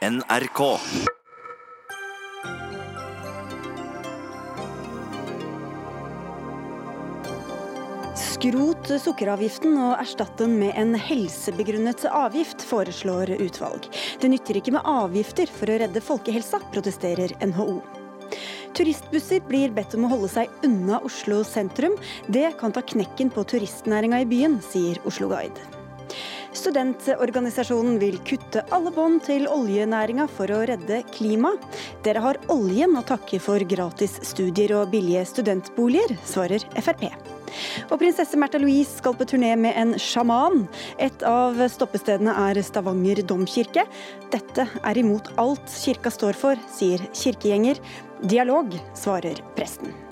NRK. Skrot sukkeravgiften og erstatt den med en helsebegrunnet avgift, foreslår utvalg. Det nytter ikke med avgifter for å redde folkehelsa, protesterer NHO. Turistbusser blir bedt om å holde seg unna Oslo sentrum. Det kan ta knekken på turistnæringa i byen, sier Oslo Guide. Studentorganisasjonen vil kutte alle bånd til oljenæringa for å redde klima. Dere har oljen å takke for gratis studier og billige studentboliger, svarer Frp. Og prinsesse Märtha Louise skal på turné med en sjaman. Et av stoppestedene er Stavanger domkirke. Dette er imot alt kirka står for, sier kirkegjenger. Dialog, svarer presten.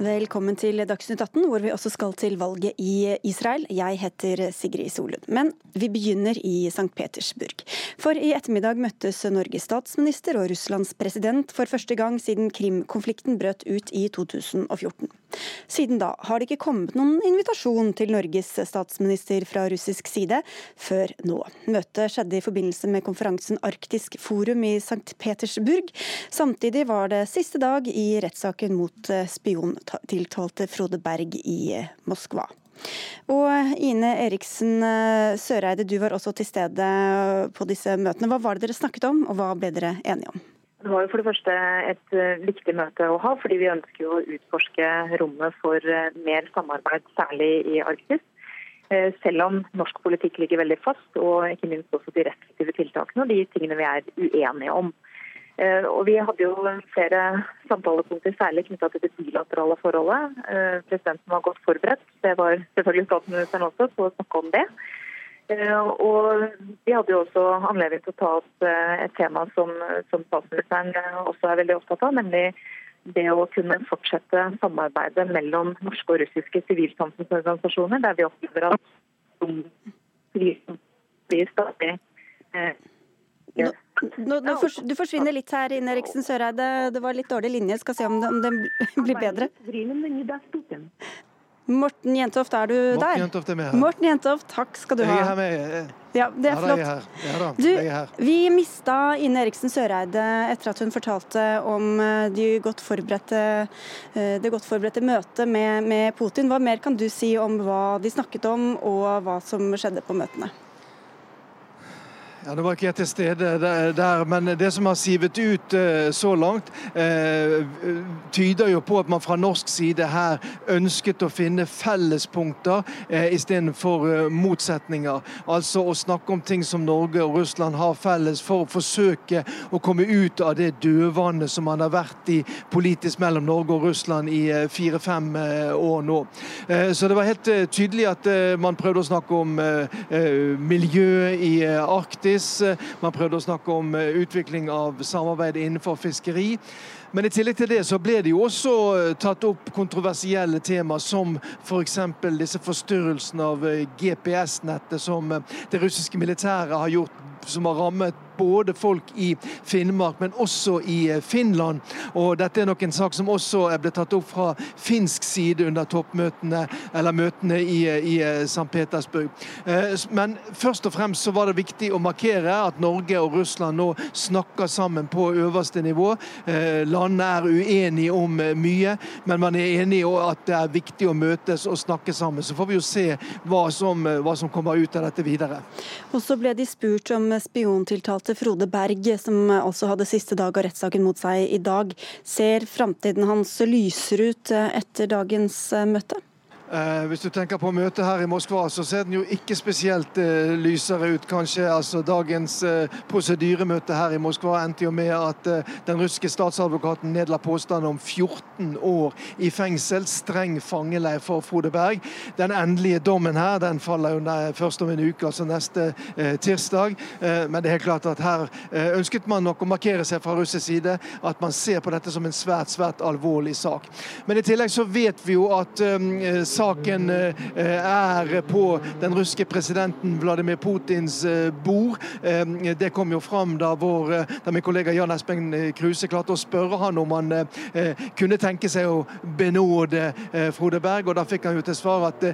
Velkommen til Dagsnytt 18, hvor vi også skal til valget i Israel. Jeg heter Sigrid Solund. Men vi begynner i St. Petersburg. For i ettermiddag møttes Norges statsminister og Russlands president for første gang siden Krim-konflikten brøt ut i 2014. Siden da har det ikke kommet noen invitasjon til Norges statsminister fra russisk side, før nå. Møtet skjedde i forbindelse med konferansen Arktisk forum i St. Petersburg. Samtidig var det siste dag i rettssaken mot spion tiltalte Frode Berg i eh, Moskva. Og Ine Eriksen eh, Søreide, du var også til stede på disse møtene. Hva var det dere snakket om, og hva ble dere enige om? Det var jo for det første et eh, viktig møte å ha, fordi vi ønsker å utforske rommet for mer samarbeid, særlig i Arktis. Selv om norsk politikk ligger veldig fast, og ikke minst også de restriktive tiltakene og de tingene vi er uenige om. Eh, og Vi hadde jo flere samtalepunkter, særlig knytta til det bilaterale forholdet. Eh, presidenten var godt forberedt, det var selvfølgelig statsministeren også, på å snakke om det. Eh, og Vi hadde jo også anledning til å ta opp et tema som, som statsministeren også er veldig opptatt av, nemlig det å kunne fortsette samarbeidet mellom norske og russiske sivilsamfunnsorganisasjoner, der vi opplever at blir stadig nå, nå, nå fors, du forsvinner litt her, Ine Eriksen Søreide. Det var litt dårlig linje. Skal se om, det, om den blir bedre. Morten Jentoft, er du der? Morten? Jentoft er med her. Morten Jentoft, takk skal du ha. Jeg er her med. Ja, det er Ja, er flott. Ja Du, er her. vi mista Ine Eriksen Søreide etter at hun fortalte om eh, de godt forberedte, eh, det godt forberedte møtet med, med Putin. Hva mer kan du si om hva de snakket om, og hva som skjedde på møtene? Ja, Nå var ikke jeg til stede der, men det som har sivet ut eh, så langt, eh, tyder jo på at man fra norsk side her ønsket å finne fellespunkter eh, istedenfor motsetninger. Altså å snakke om ting som Norge og Russland har felles, for å forsøke å komme ut av det dødvannet som man har vært i politisk mellom Norge og Russland i fire-fem år nå. Så det var helt tydelig at man prøvde å snakke om miljø i eh, Arktis. Man prøvde å snakke om eh, utvikling av samarbeid innenfor fiskeri. Men i tillegg til det så ble det jo også eh, tatt opp kontroversielle tema, som f.eks. disse forstyrrelsene av eh, GPS-nettet som det russiske militæret har gjort, som har rammet både folk i Finnmark, men også i eh, Finland. Og dette er nok en sak som også er blitt tatt opp fra finsk side under toppmøtene, eller møtene i, i eh, St. Petersburg. Eh, Men først og fremst så var det viktig å markere at Norge og Russland nå snakker sammen på øverste nivå. Eh, Landene er uenige om eh, mye, men man er enige om at det er viktig å møtes og snakke sammen. Så får vi jo se hva som, eh, hva som kommer ut av dette videre. Og så ble de spurt om spiontiltalte Frode Berg, som også hadde siste dag av rettssaken mot seg i dag. Ser framtiden hans lyser ut etter dagens møte? Eh, hvis du tenker på møtet her i Moskva, så ser den jo ikke spesielt eh, lysere ut, kanskje. Altså, dagens eh, prosedyremøte her i Moskva endte jo med at eh, den russiske statsadvokaten nedla påstand om 14 år i fengsel, streng fangeleir for Frode Berg. Den endelige dommen her den faller jo ne- først om en uke, altså neste eh, tirsdag. Eh, men det er helt klart at her eh, ønsket man nok å markere seg fra russisk side at man ser på dette som en svært, svært alvorlig sak. Men i tillegg så vet vi jo at eh, saken er på den russiske presidenten Vladimir Putins bord. Det kom jo fram da, vår, da min kollega Jan Espen Kruse klarte å spørre han om han kunne tenke seg å benåde Frode Berg, og da fikk han jo til svar at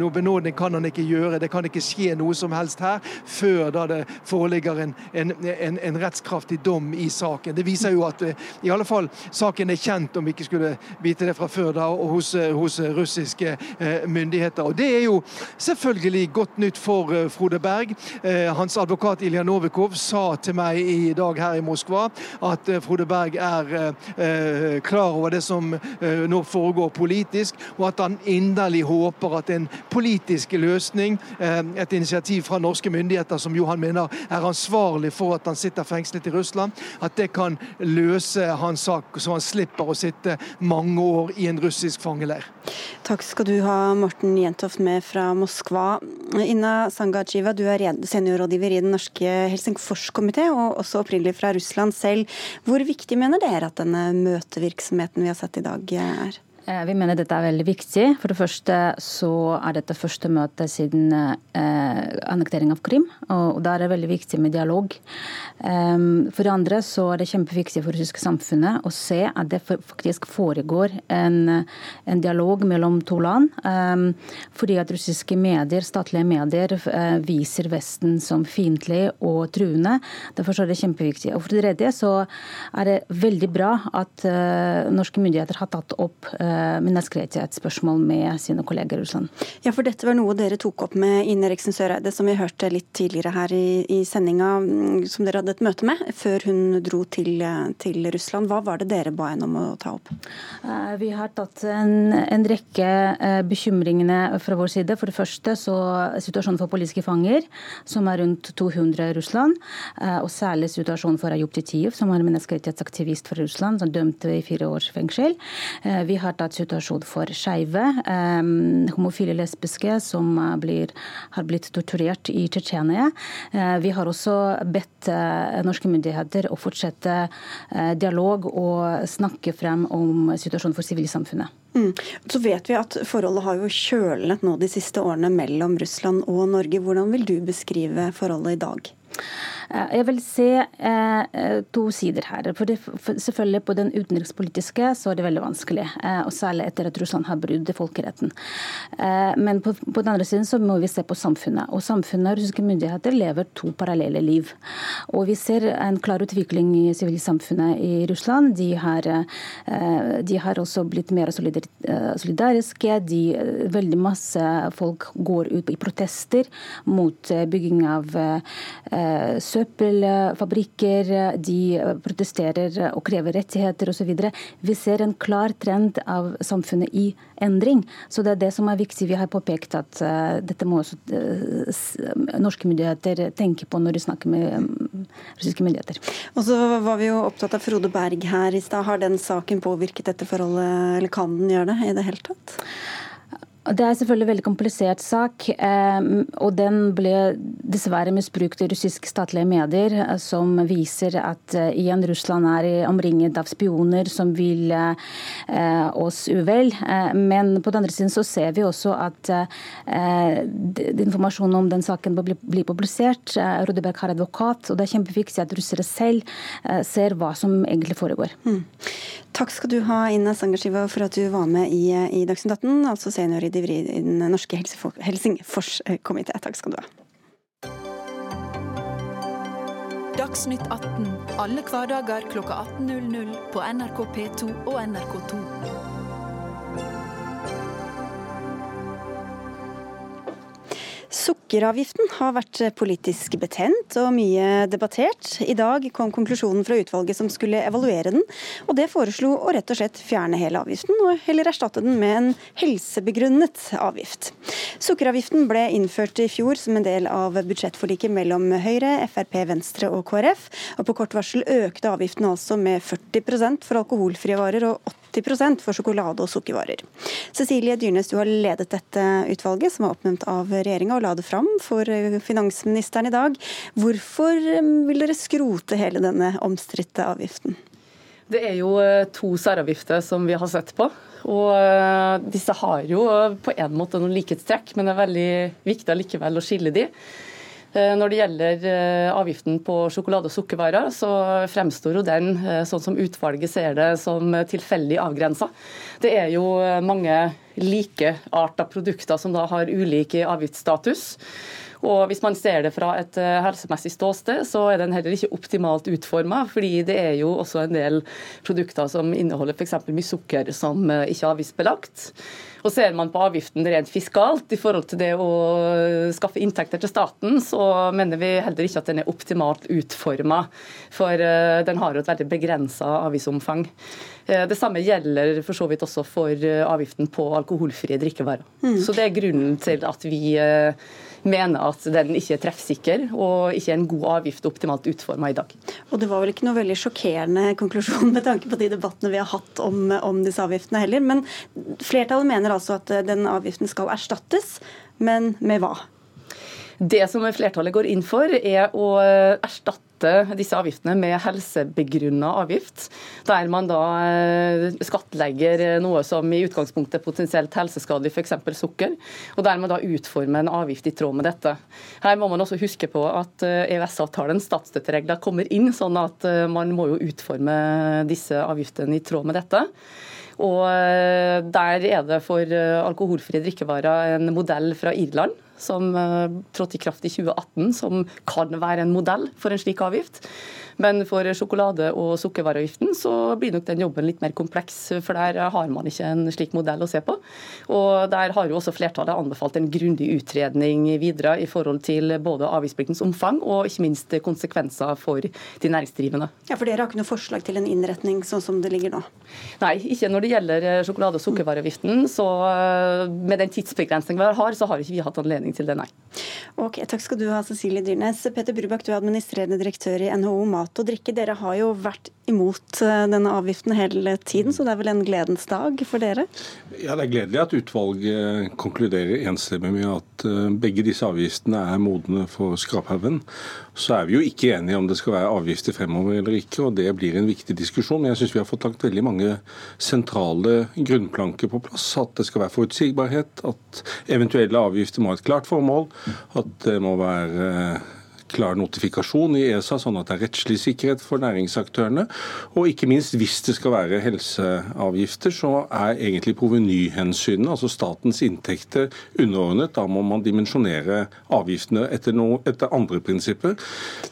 noe benådning kan han ikke gjøre. Det kan ikke skje noe som helst her før da det foreligger en, en, en, en rettskraftig dom i saken. Det viser jo at i alle fall saken er kjent, om vi ikke skulle vite det fra før, da, hos, hos russiske myndigheter. Og Det er jo selvfølgelig godt nytt for Frode Berg. Hans advokat Ilja Novikov sa til meg i dag her i Moskva at Frode Berg er klar over det som nå foregår politisk, og at han inderlig håper at en politisk løsning, et initiativ fra norske myndigheter, som jo han mener er ansvarlig for at han sitter fengslet i Russland, at det kan løse hans sak, så han slipper å sitte mange år i en russisk fangeleir. Takk skal du ha, Morten Jentoft med fra Moskva. Inna Sangajiva, du er seniorrådgiver i den norske Helsingforskomité, og også opprinnelig fra Russland selv. Hvor viktig mener dere at denne møtevirksomheten vi har sett i dag er? Eh, vi mener dette er veldig viktig. For det første så er dette første møte siden eh, annektering av Krim, og da er det veldig viktig med dialog. Um, for det andre så er det kjempeviktig for det russiske samfunnet å se at det faktisk foregår en, en dialog mellom to land. Um, fordi at russiske medier, statlige medier, uh, viser Vesten som fiendtlig og truende. Derfor er det kjempeviktig. Og for det tredje så er det veldig bra at uh, norske myndigheter har tatt opp uh, menneskerettighetsspørsmål med sine kolleger i Russland. Ja, for dette var noe dere tok opp med Ine Eriksen Søreide, som vi hørte litt tidligere her i, i sendinga, mm, som dere hadde et møte med før hun dro til, til Russland. Hva var det dere ba henne om å ta opp? Eh, vi har tatt en, en rekke eh, bekymringene fra vår side. For det første så situasjonen for politiske fanger, som er rundt 200 i Russland. Og særlig situasjonen for Ayub Titiev, som er menneskerettighetsaktivist fra Russland, som dømte i fire års fengsel. Vi har tatt situasjon for skeive, um, homofile lesbiske som blir, har blitt torturert i Tsjetsjenia. Uh, vi har også bedt uh, norske myndigheter å fortsette uh, dialog og snakke frem om situasjonen for sivilsamfunnet. Mm. Så vet vi at Forholdet har jo kjølnet nå de siste årene mellom Russland og Norge. Hvordan vil du beskrive forholdet i dag? Eh, jeg vil se eh, to sider her. For, det, selvfølgelig På den utenrikspolitiske så er det veldig vanskelig. Eh, og Særlig etter at Russland har brudd folkeretten. Men på, på, den andre siden så må vi se på samfunnet. Og samfunnet og russiske myndigheter lever to parallelle liv. Og vi ser en klar utvikling i sivilsamfunnet i Russland. De har, de har også blitt mer solidariske. De, veldig masse folk går ut i protester mot bygging av søppel søppelfabrikker, de protesterer og krever rettigheter osv. Vi ser en klar trend av samfunnet i endring. Så det er det som er viktig. Vi har påpekt at uh, dette må også uh, norske myndigheter tenke på når de snakker med um, russiske myndigheter. Og så var vi jo opptatt av Frode Berg her i stad. Har den saken påvirket dette forholdet, eller kan den gjøre det i det hele tatt? Det er selvfølgelig en veldig komplisert sak, eh, og den ble dessverre misbrukt i russiske statlige medier, eh, som viser at eh, igjen Russland er omringet av spioner som vil oss uvel. Men på den andre siden så ser vi også at informasjonen om den saken blir publisert. Rodeberg har advokat, og det er kjempeviktig at russere selv ser hva som egentlig foregår. Mm. Takk skal du ha, Ina Sangershiva, for at du var med i, i Dagsnytt 18, altså senior i Den norske Helsingforskomité. Takk skal du ha. Dagsnytt 18 alle hverdager klokka 18.00 på NRK P2 og NRK2. Sukkeravgiften har vært politisk betent og mye debattert. I dag kom konklusjonen fra utvalget som skulle evaluere den, og det foreslo å rett og slett fjerne hele avgiften, og heller erstatte den med en helsebegrunnet avgift. Sukkeravgiften ble innført i fjor som en del av budsjettforliket mellom Høyre, Frp, Venstre og KrF, og på kort varsel økte avgiften altså med 40% for alkoholfrie varer og 80 80% for sjokolade og sukkervarer. Cecilie Dyrnes, du har ledet dette utvalget, som er oppnevnt av regjeringa, og la det fram for finansministeren i dag. Hvorfor vil dere skrote hele denne omstridte avgiften? Det er jo eh, to særavgifter som vi har sett på. Og eh, disse har jo på en måte noen likhetstrekk, men det er veldig viktig allikevel å skille de. Eh, når det gjelder avgiften på sjokolade og sukkervarer, så fremstår jo den, sånn som utvalget ser det, som tilfeldig avgrensa. Det er jo mange likearta produkter som da har ulik avgiftsstatus. Og Hvis man ser det fra et eh, helsemessig ståsted, så er den heller ikke optimalt utforma. Fordi det er jo også en del produkter som inneholder f.eks. mye sukker som eh, ikke er avgiftsbelagt. Og Ser man på avgiften rent fiskalt i forhold til det å skaffe inntekter til staten, så mener vi heller ikke at den er optimalt utforma. For eh, den har jo et veldig begrensa avgiftsomfang. Det samme gjelder for så vidt også for avgiften på alkoholfrie drikkevarer. Mm. Så det er grunnen til at vi mener at den ikke er treffsikker og ikke er en god avgift optimalt utforma i dag. Og Det var vel ikke noe veldig sjokkerende konklusjon med tanke på de debattene vi har hatt om, om disse avgiftene heller. Men flertallet mener altså at den avgiften skal erstattes, men med hva? Det som flertallet går inn for, er å erstatte erstatte disse avgiftene med helsebegrunna avgift, der man da eh, skattlegger noe som i utgangspunktet er potensielt helseskadelig, f.eks. sukker, og der man da utformer en avgift i tråd med dette. Her må man også huske på at EØS-avtalens eh, statsstøtteregler kommer inn, sånn at eh, man må jo utforme disse avgiftene i tråd med dette. Og Der er det for alkoholfrie drikkevarer en modell fra Irland som trådte i kraft i 2018, som kan være en modell for en slik avgift. Men for sjokolade- og sukkervareavgiften så blir nok den jobben litt mer kompleks, for der har man ikke en slik modell å se på. Og der har jo også flertallet anbefalt en grundig utredning videre i forhold til både avgiftspliktens omfang og ikke minst konsekvenser for de næringsdrivende. Ja, For dere har ikke noe forslag til en innretning sånn som det ligger nå? Nei, ikke når det gjelder sjokolade- og sukkervareavgiften. Så eh, med den tidsbegrensningen vi har, så har ikke vi hatt anledning til det, nei. Ok, Takk skal du ha, Cecilie Dyrnes. Peter Brubakk, du er administrerende direktør i NHO Mat og drikke. Dere har jo vært imot eh, denne avgiften hele tiden, så det er vel en gledens dag for dere? Ja, Det er gledelig at utvalget konkluderer enstemmig med at eh, begge disse avgiftene er modne for skraphaugen. Så er vi jo ikke enige om det skal være avgifter fremover eller ikke, og det blir en viktig diskusjon. Men jeg syns vi har fått lagt veldig mange sentrale grunnplanker på plass. At det skal være forutsigbarhet, at eventuelle avgifter må ha et klart formål, at det må være klar notifikasjon i ESA, sånn at det er rettslig sikkerhet for næringsaktørene. Og ikke minst hvis det skal være helseavgifter, så er egentlig provenyhensynene, altså statens inntekter, underordnet. Da må man dimensjonere avgiftene etter, noe, etter andre prinsipper.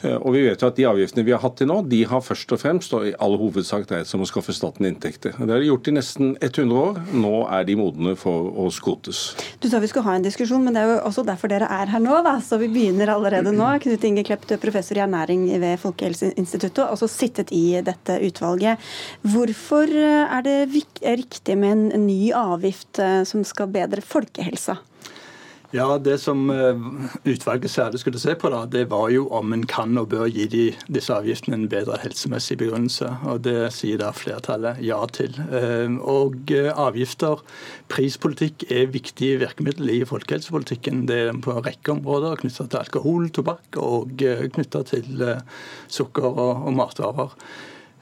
Eh, og vi vet jo at de avgiftene vi har hatt til nå, de har først og fremst og i all hovedsak dreid seg om å skaffe staten inntekter. Det har de gjort i nesten 100 år. Nå er de modne for å skrotes. Du sa vi skulle ha en diskusjon, men det er jo også derfor dere er her nå, da. Så vi begynner allerede nå. Knut Inge Klepp, professor i ernæring ved Folkehelseinstituttet, også sittet i dette utvalget. Hvorfor er det riktig med en ny avgift eh, som skal bedre folkehelsa? Ja, Det som eh, utvalget særlig skulle se på, da, det var jo om en kan og bør gi de, disse avgiftene en bedre helsemessig begrunnelse. og Det sier da flertallet ja til. Eh, og eh, avgifter, prispolitikk, er viktige virkemiddel i folkehelsepolitikken. Det er på en rekke områder knytta til alkohol, tobakk og knytta til sukker og, og matvarer.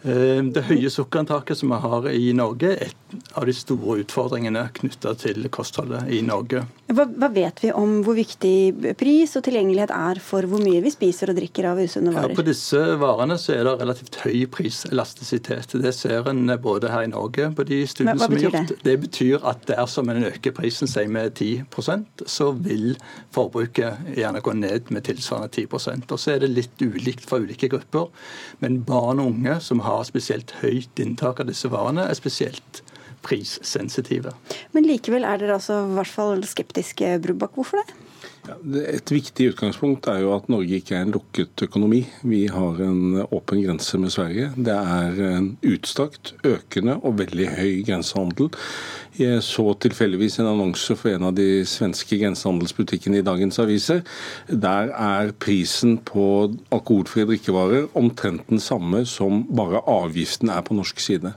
Eh, det høye sukkerinntaket som vi har i Norge, er et av de store utfordringene knytta til kostholdet i Norge. Hva, hva, vet vi om hvor viktig pris og tilgjengelighet er for hvor mye vi spiser og drikker av usunne varer? Ja, på disse varene så er det relativt høy priselastisitet. Det ser en både her i Norge på de studiene som er gjort. Det? det betyr at dersom en øker prisen seg med 10% så vil forbruket gjerne gå ned med tilsvarende 10% Og så er det litt ulikt for ulike grupper. Men barn og unge som har har spesielt høyt inntak av disse varene, er spesielt prissensitive. Men likevel er dere altså i hvert fall skeptiske, Brubakk. Hvorfor det? Ja, et viktig utgangspunkt er jo at Norge ikke er en lukket økonomi. Vi har en åpen grense med Sverige. Det er en utstrakt, økende og veldig høy grensehandel. Jeg så tilfeldigvis en annonse for en av de svenske grensehandelsbutikkene i dagens aviser. Der er prisen på alkoholfrie drikkevarer omtrent den samme som bare avgiften er på norsk side.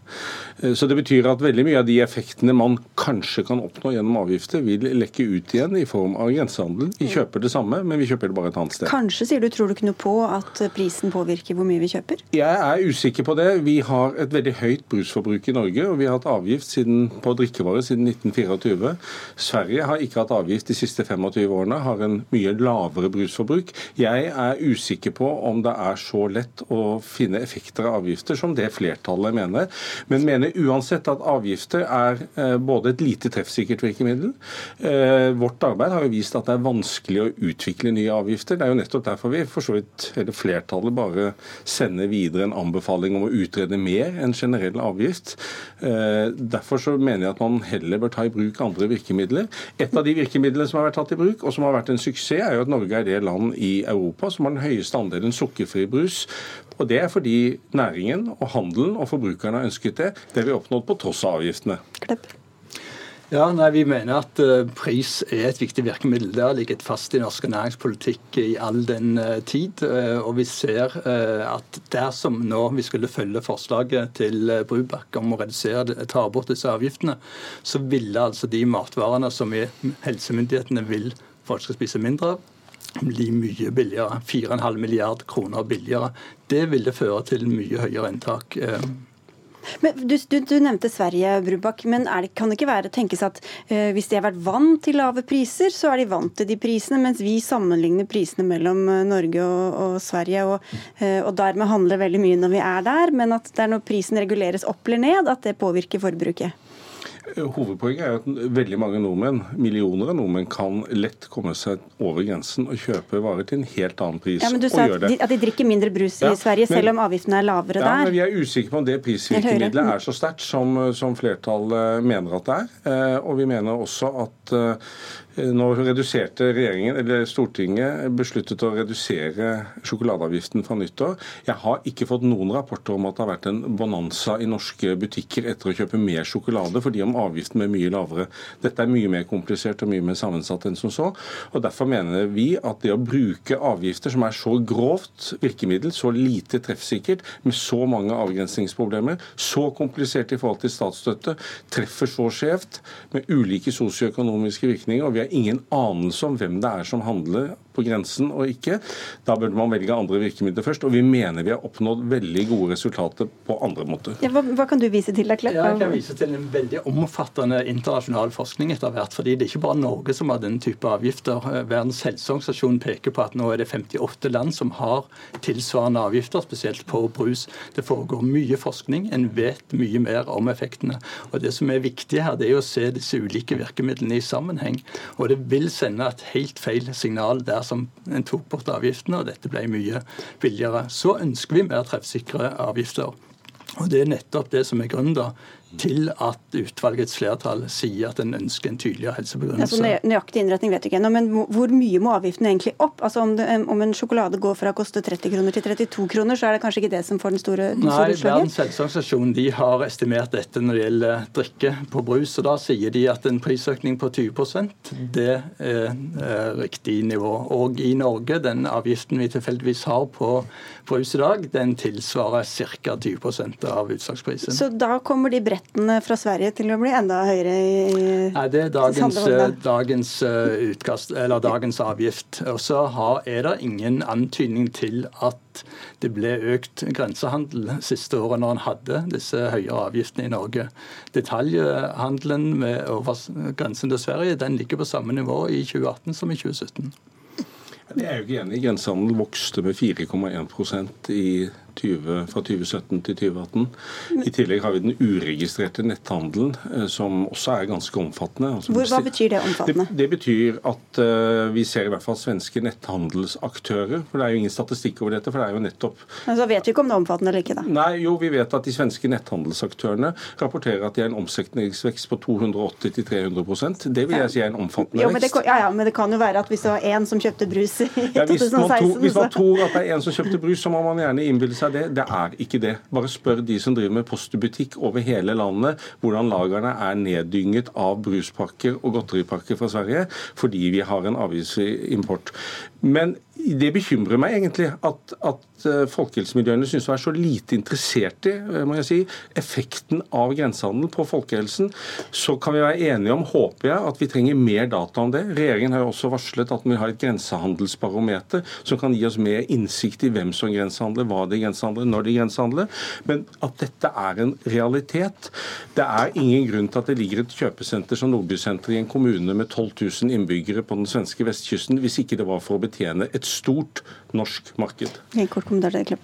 Eh, så Det betyr at veldig mye av de effektene man kanskje kan oppnå gjennom avgifter, vil lekke ut igjen i form av grensehandel. Vi kjøper det samme, men vi kjøper det bare et annet sted. Kanskje, sier du, tror du ikke noe på at prisen påvirker hvor mye vi kjøper? Jeg er usikker på det. Vi har et veldig høyt brusforbruk i Norge, og vi har hatt avgift siden, på drikkevarer siden 1924. Sverige har ikke hatt avgift de siste 25 årene, har en mye lavere brusforbruk. Jeg er usikker på om det er så lett å finne effekter av avgifter som det flertallet mener, men mener uansett at avgifter er eh, både et lite treffsikkert virkemiddel. Eh, vårt arbeid har jo vist at det er vanskelig å utvikle nye avgifter. Det er jo nettopp derfor vi for så vidt, hele flertallet bare sender videre en anbefaling om å utrede mer enn generell avgift. Eh, derfor så mener jeg at man heller bør ta i bruk andre virkemidler. Et av de virkemidlene som har vært tatt i bruk, og som har vært en suksess, er jo at Norge er det land i Europa som har den høyeste andelen sukkerfri brus. Og Det er fordi næringen og handelen og forbrukerne har ønsket det. Det har vi oppnådd på tross av avgiftene. Klepp. Ja, nei, Vi mener at uh, pris er et viktig virkemiddel. Det har ligget fast i norsk næringspolitikk i all den uh, tid. Uh, og vi ser at dersom nå vi skulle følge forslaget til Brubakk om å redusere, ta bort disse avgiftene, så ville altså de matvarene som vi, helsemyndighetene vil folk skal spise mindre av, bli mye billigere. 4,5 milliard kroner billigere. Det ville føre til mye høyere inntak. Men du, du, du, nevnte Sverige, Brubakk. Men det, kan det ikke være tenkes at uh, hvis de har vært vant til lave priser, så er de vant til de prisene, mens vi sammenligner prisene mellom uh, Norge og, og Sverige, og, uh, og, dermed handler veldig mye når vi er der, men at det er når prisen reguleres opp eller ned, at det påvirker forbruket? Hovedpoenget er at veldig mange nordmenn, millioner av nordmenn, kan lett komme seg over grensen og kjøpe varer til en helt annen pris. Ja, men Du sa at de, at de, drikker mindre brus i ja, Sverige, men, selv om avgiftene er lavere ja, der? Men vi er usikre på om det prisvirkemidlet er så sterkt som, som flertallet mener at det er. Eh, og vi mener også at eh, nå reduserte regjeringen, eller Stortinget besluttet å redusere sjokoladeavgiften fra nyttår. Jeg har ikke fått noen rapporter om at det har vært en bonanza i norske butikker etter å kjøpe mer sjokolade, fordi om avgiften er mye lavere. Dette er mye mer komplisert og mye mer sammensatt enn som så. og Derfor mener vi at det å bruke avgifter som er så grovt virkemiddel, så lite treffsikkert, med så mange avgrensningsproblemer, så komplisert i forhold til statsstøtte, treffer så skjevt, med ulike sosioøkonomiske virkninger. og vi har ingen anelse om hvem det er som handler på grensen og ikke. Da burde man velge andre virkemidler først. Og vi mener vi har oppnådd veldig gode resultater på andre måter. Ja, hva, hva, kan du vise til, da, Klepp? Ja, jeg kan vise til en veldig omfattende internasjonal forskning etter hvert. fordi det er ikke bare Norge som har den type avgifter. Verdens helseorganisasjon peker på at nå er det 58 land som har tilsvarende avgifter, spesielt på brus. Det foregår mye forskning, en vet mye mer om effektene. Og Det som er viktig her, det er å se disse ulike virkemidlene i sammenheng. Og det vil sende et helt feil signal dersom en tok bort avgiftene og dette ble mye billigere. Så ønsker vi mer treffsikre avgifter. Og Det er nettopp det som er grunnen da, til at utvalgets flertall sier at en ønsker en tydeligere helsebegrunnelse. Altså, nøyaktig innretning vet du ikke ennå, men hvor mye må avgiften egentlig opp? Altså om, det, om, en sjokolade går fra å koste 30 kroner til 32 kroner, så er det kanskje ikke det som får den store, den Nei, store utslaget? Verdens helseorganisasjon de har estimert dette når det gjelder drikke på brus. og Da sier de at en prisøkning på 20% det er riktig nivå. Og i Norge, den avgiften vi tilfeldigvis har på brus i dag, den tilsvarer ca. 20% av utslagsprisen. Så da kommer de bredt billettene fra Sverige til å bli enda høyere? i Nei, Det er dagens, eh, dagens, eh, utkast, eller dagens avgift. Og så er det ingen antydning til at det ble økt grensehandel siste året når en hadde disse høyere avgiftene i Norge. Detaljhandelen med over grensen til Sverige den ligger på samme nivå i 2018 som i 2017. Jeg er jo ikke enig. Grensehandel vokste med 4,1% i 20, fra 2017 til 2018. I tillegg har vi den uregistrerte netthandelen, eh, som også er ganske omfattende. Altså, Hvor, hva betyr det omfattende? Det, det betyr at uh, vi ser i hvert fall svenske netthandelsaktører. For det er jo ingen statistikk over dette, for det er jo nettopp Men Så vet vi ikke om det er omfattende eller ikke, da? Nei, jo, vi vet at de svenske netthandelsaktørene rapporterer at de har en omsetningsvekst på 280-300 Det vil jeg si er en omfattende jo, det, ja, ja, men det kan jo være at hvis det var én som kjøpte brus i ja, hvis 2016 man, to, hvis man tror at det er en som kjøpte brus, så må man gjerne innbille seg det. Det er ikke det. Bare spør de som driver med postbutikk over hele landet, hvordan lagrene er neddynget av bruspakker og godteripakker fra Sverige fordi vi har en avgiftsfri import. Men det bekymrer meg egentlig at, at eh, folkehelsemiljøene synes å være så lite interessert i eh, må jeg si, effekten av grensehandel på folkehelsen. Så kan vi være enige om, håper jeg, at vi trenger mer data om det. Regjeringen har jo også varslet at vi har et grensehandelsbarometer som kan gi oss mer innsikt i hvem som grensehandler, hva de grensehandler, når de grensehandler. Men at dette er en realitet. Det er ingen grunn til at det ligger et kjøpesenter som Nordbysenteret i en kommune med 12 000 innbyggere på den svenske vestkysten, hvis ikke det var for å betjene et stort norsk marked.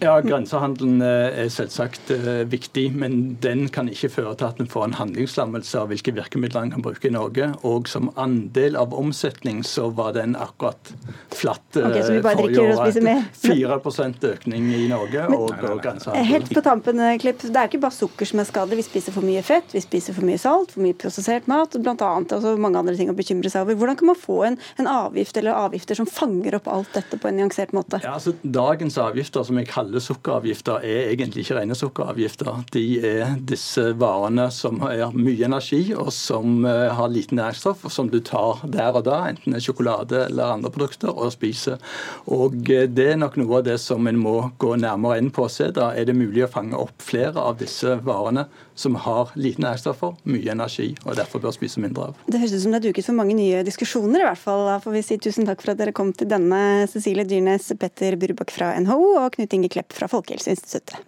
Ja, Grensehandelen eh, er selvsagt eh, viktig, men den kan ikke føre til at en får en handlingslammelse av hvilke virkemidler en kan bruke i Norge. Og som andel av omsetning så var den akkurat flatt okay, så vi bare eh, forrige år. 4% økning i Norge og, og grensehandel. Helt på tampen, Klipp. Det er ikke bare sukker som er skadelig. Vi spiser for mye fett, vi spiser for mye salt, for mye prosessert mat, blant annet, og mange andre ting å bekymre seg over. Hvordan kan man få en, en avgift eller avgifter som fanger opp alt dette på en nyansert måte? Ja, altså Dagens avgifter, som jeg kaller sukkeravgifter, er egentlig ikke rene sukkeravgifter. De er disse varene som har mye energi, og som eh, har lite næringsstoff, og som du tar der og da, enten det er sjokolade eller andre produkter, og spiser. Og eh, Det er nok noe av det som en må gå nærmere inn på og se. Da er det mulig å fange opp flere av disse varene som har lite næringsstoffer, mye energi, og derfor bør spise mindre av. Det høres ut som det er duket for mange nye diskusjoner, i hvert fall. Da får vi si tusen takk for at dere kom til denne, Cecilie Dyrnes, Petter Burbakk fra NHO og Knut Inge Klepp fra Folkehelseinstituttet.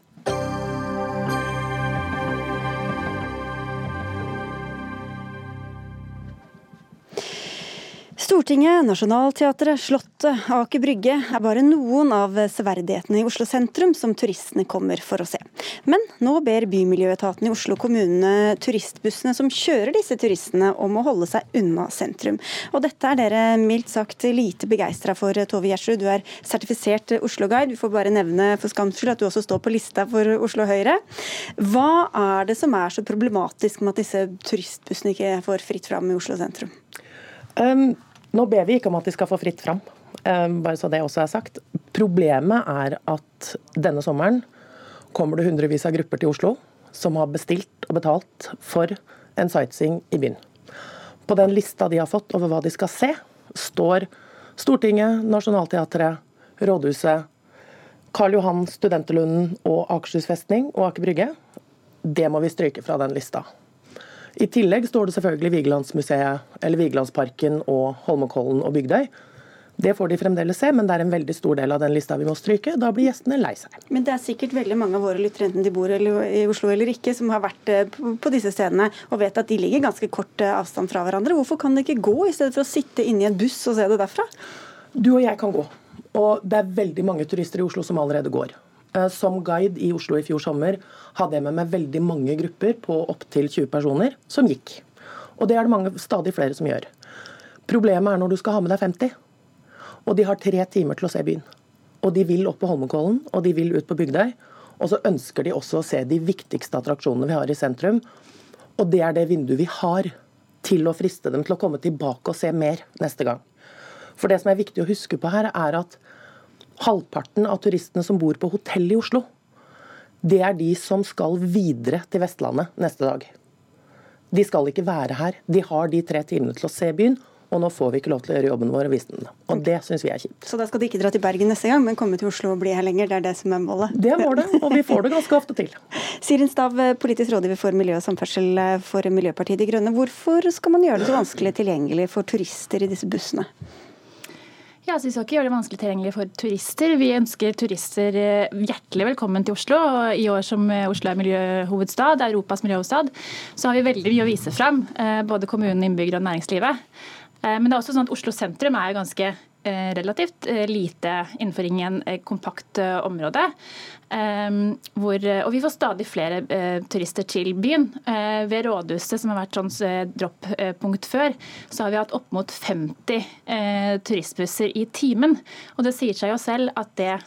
Stortinget, Nationaltheatret, Slottet, Aker Brygge er bare noen av severdighetene i Oslo sentrum som turistene kommer for å se. Men nå ber Bymiljøetaten i Oslo kommunene turistbussene som kjører disse turistene om å holde seg unna sentrum. Og dette er dere mildt sagt lite begeistra for, Tove Gjersrud. Du er sertifisert Oslo-guide. Vi får bare nevne for skams skyld at du også står på lista for Oslo Høyre. Hva er det som er så problematisk med at disse turistbussene ikke får fritt fram i Oslo sentrum? Um nå ber vi ikke om at de skal få fritt fram, eh, bare så det også er sagt. Problemet er at denne sommeren kommer det hundrevis av grupper til Oslo som har bestilt og betalt for en sightseeing i byen. På den lista de har fått over hva de skal se, står Stortinget, Nationaltheatret, Rådhuset, Karl Johan, Studenterlunden og Akershus festning og Aker Brygge. Det må vi stryke fra den lista. I tillegg står det selvfølgelig Vigelandsmuseet, eller Vigelandsparken og Holmenkollen og Bygdøy. Det får de fremdeles se, men det er en veldig stor del av den lista vi må stryke. Da blir gjestene lei seg. Men det er sikkert veldig mange av våre lyttere, enten de bor i Oslo eller ikke, som har vært eh, på disse stedene og vet at de ligger ganske kort eh, avstand fra hverandre. Hvorfor kan de ikke gå, i stedet for å sitte inne i en buss og se det derfra? Du og jeg kan gå. Og det er veldig mange turister i Oslo som allerede går. Eh, som guide i Oslo i fjor sommer hadde jeg med meg veldig mange grupper på opptil 20 personer som gikk. Og det er det mange, stadig flere som gjør. Problemet er når du skal ha med deg 50, og de har tre timer til å se byen. Og de vil opp på Holmenkollen, og de vil ut på Bygdøy. Og så ønsker de også å se de viktigste attraksjonene vi har i sentrum. Og det er det vinduet vi har til å friste dem til å komme tilbake og se mer neste gang. For det som er viktig å huske på her, er at halvparten av turistene som bor på hotell i Oslo, det er de som skal videre til Vestlandet neste dag. De skal ikke være her. De har de tre timene til å se byen, og nå får vi ikke lov til å gjøre jobben vår og vise den. Og det syns vi er kjipt. Så da skal de ikke dra til Bergen neste gang, men komme til Oslo og bli her lenger? Det er det som er målet? Det er målet, og vi får det ganske ofte til. Sirin Stav, politisk rådgiver for miljø og samferdsel for Miljøpartiet De Grønne. Hvorfor skal man gjøre det så vanskelig tilgjengelig for turister i disse bussene? Ja, så Vi skal ikke gjøre det vanskelig tilgjengelig for turister. Vi ønsker turister eh, hjertelig velkommen til Oslo. I år som eh, Oslo er miljøhovedstad, Europas miljøhovedstad, så har vi veldig mye å vise fram. Eh, både kommunen, innbyggere og næringslivet. Men det er også sånn at Oslo sentrum er ganske relativt eh, lite innenfor ingen eh, kompakt område. Hvor, og vi får stadig flere turister til byen. Ved Rådhuset, som har vært sånn dropppunkt før, så har vi hatt opp mot 50 turistbusser i timen. Og det sier seg jo selv at det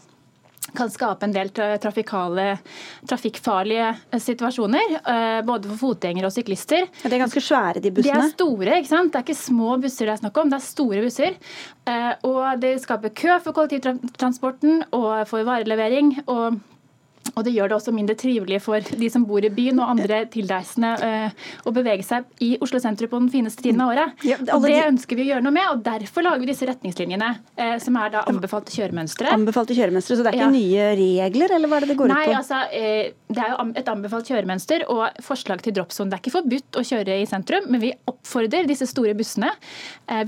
kan skape en del trafikkfarlige eh, situasjoner. Eh, både for fotgjengere og syklister. De er ganske svære, de bussene? De er store. ikke sant? Det er ikke små busser det er snakk om, det er store busser. Eh, og det skaper kø for kollektivtransporten og for varelevering. og Og det gjør det også mindre trivelig for de som bor i byen og andre tilreisende uh, å bevege seg i Oslo sentrum på den fineste tiden av året. Ja, og Det ønsker vi å gjøre noe med, og derfor lager vi disse retningslinjene, uh, som er da anbefalte kjøremønstre. Anbefalte kjøremønstre, Så det er ikke ja. nye regler, eller hva er det det går Nei, ut på? Nei, altså, uh, Det er jo et anbefalt kjøremønster og forslag til dropzone. Det er ikke forbudt å kjøre i sentrum, men vi oppfordrer disse store bussene.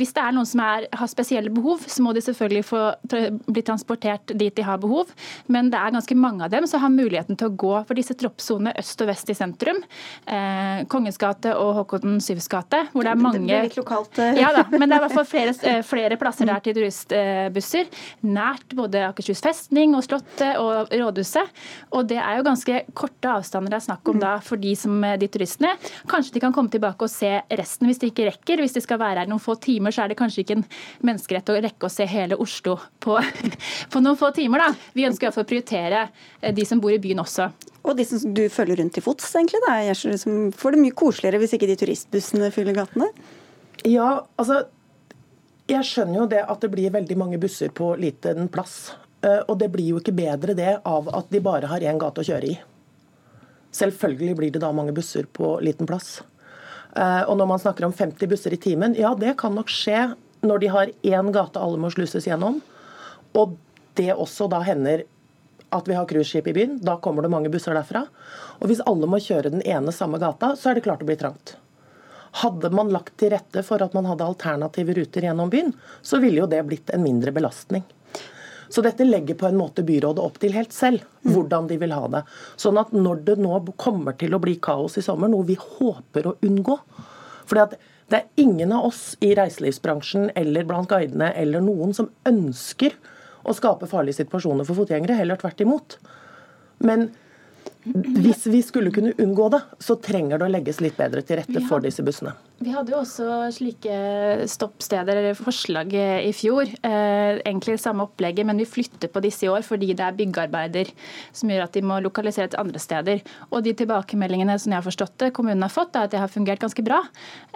Hvis det er noen som er, har spesielle behov, så må de selvfølgelig få bli transportert dit de har behov, men det er ganske mange av dem så har muligheten til å gå for disse troppsonene øst og vest i sentrum. Eh, Kongens gate og Håkon Syvs gate, hvor det er mange Det blir litt lokalt. Eh. Ja da, men det er i hvert fall flere, eh, flere plasser der til turistbusser. Nært både Akershus festning og Slottet og Rådhuset. Og det er jo ganske korte avstander det er snakk om da for de, som, eh, de turistene. Kanskje de kan komme tilbake og se resten hvis de ikke rekker. Hvis de skal være her noen få timer, så er det kanskje ikke en menneskerett å rekke å se hele Oslo på, på noen få timer. da. Vi ønsker å prioritere de som bor i byen også. Og de som du følger rundt til fots, egentlig. Da. Jeg som får det mye koseligere hvis ikke de turistbussene fyller gatene? Ja, altså Jeg skjønner jo det at det blir veldig mange busser på liten plass. Eh, og det blir jo ikke bedre det av at de bare har én gate å kjøre i. Selvfølgelig blir det da mange busser på liten plass. Eh, og når man snakker om 50 busser i timen, ja det kan nok skje når de har én gate alle må sluses gjennom. Og det også da hender at vi har cruiseskip i byen. Da kommer det mange busser derfra. Og hvis alle må kjøre den ene samme gata, så er det klart det blir trangt. Hadde man lagt til rette for at man hadde alternative ruter gjennom byen, så ville jo det blitt en mindre belastning. Så dette legger på en måte byrådet opp til helt selv, hvordan de vil ha det. Sånn at når det nå kommer til å bli kaos i sommer, noe vi håper å unngå fordi det er ingen av oss i reiselivsbransjen eller blant guidene eller noen som ønsker å skape farlige situasjoner for fotgjengere. Heller tvert imot. Men hvis vi skulle kunne unngå det, så trenger det å legges litt bedre til rette for disse bussene. Vi hadde jo også slike stoppsteder eller forslag i fjor. Eh, egentlig samme opplegget, men vi flytter på disse i år fordi det er byggearbeider som gjør at de må lokalisere til andre steder. Og de tilbakemeldingene som jeg har forstått det, kommunen har fått, er at det har fungert ganske bra.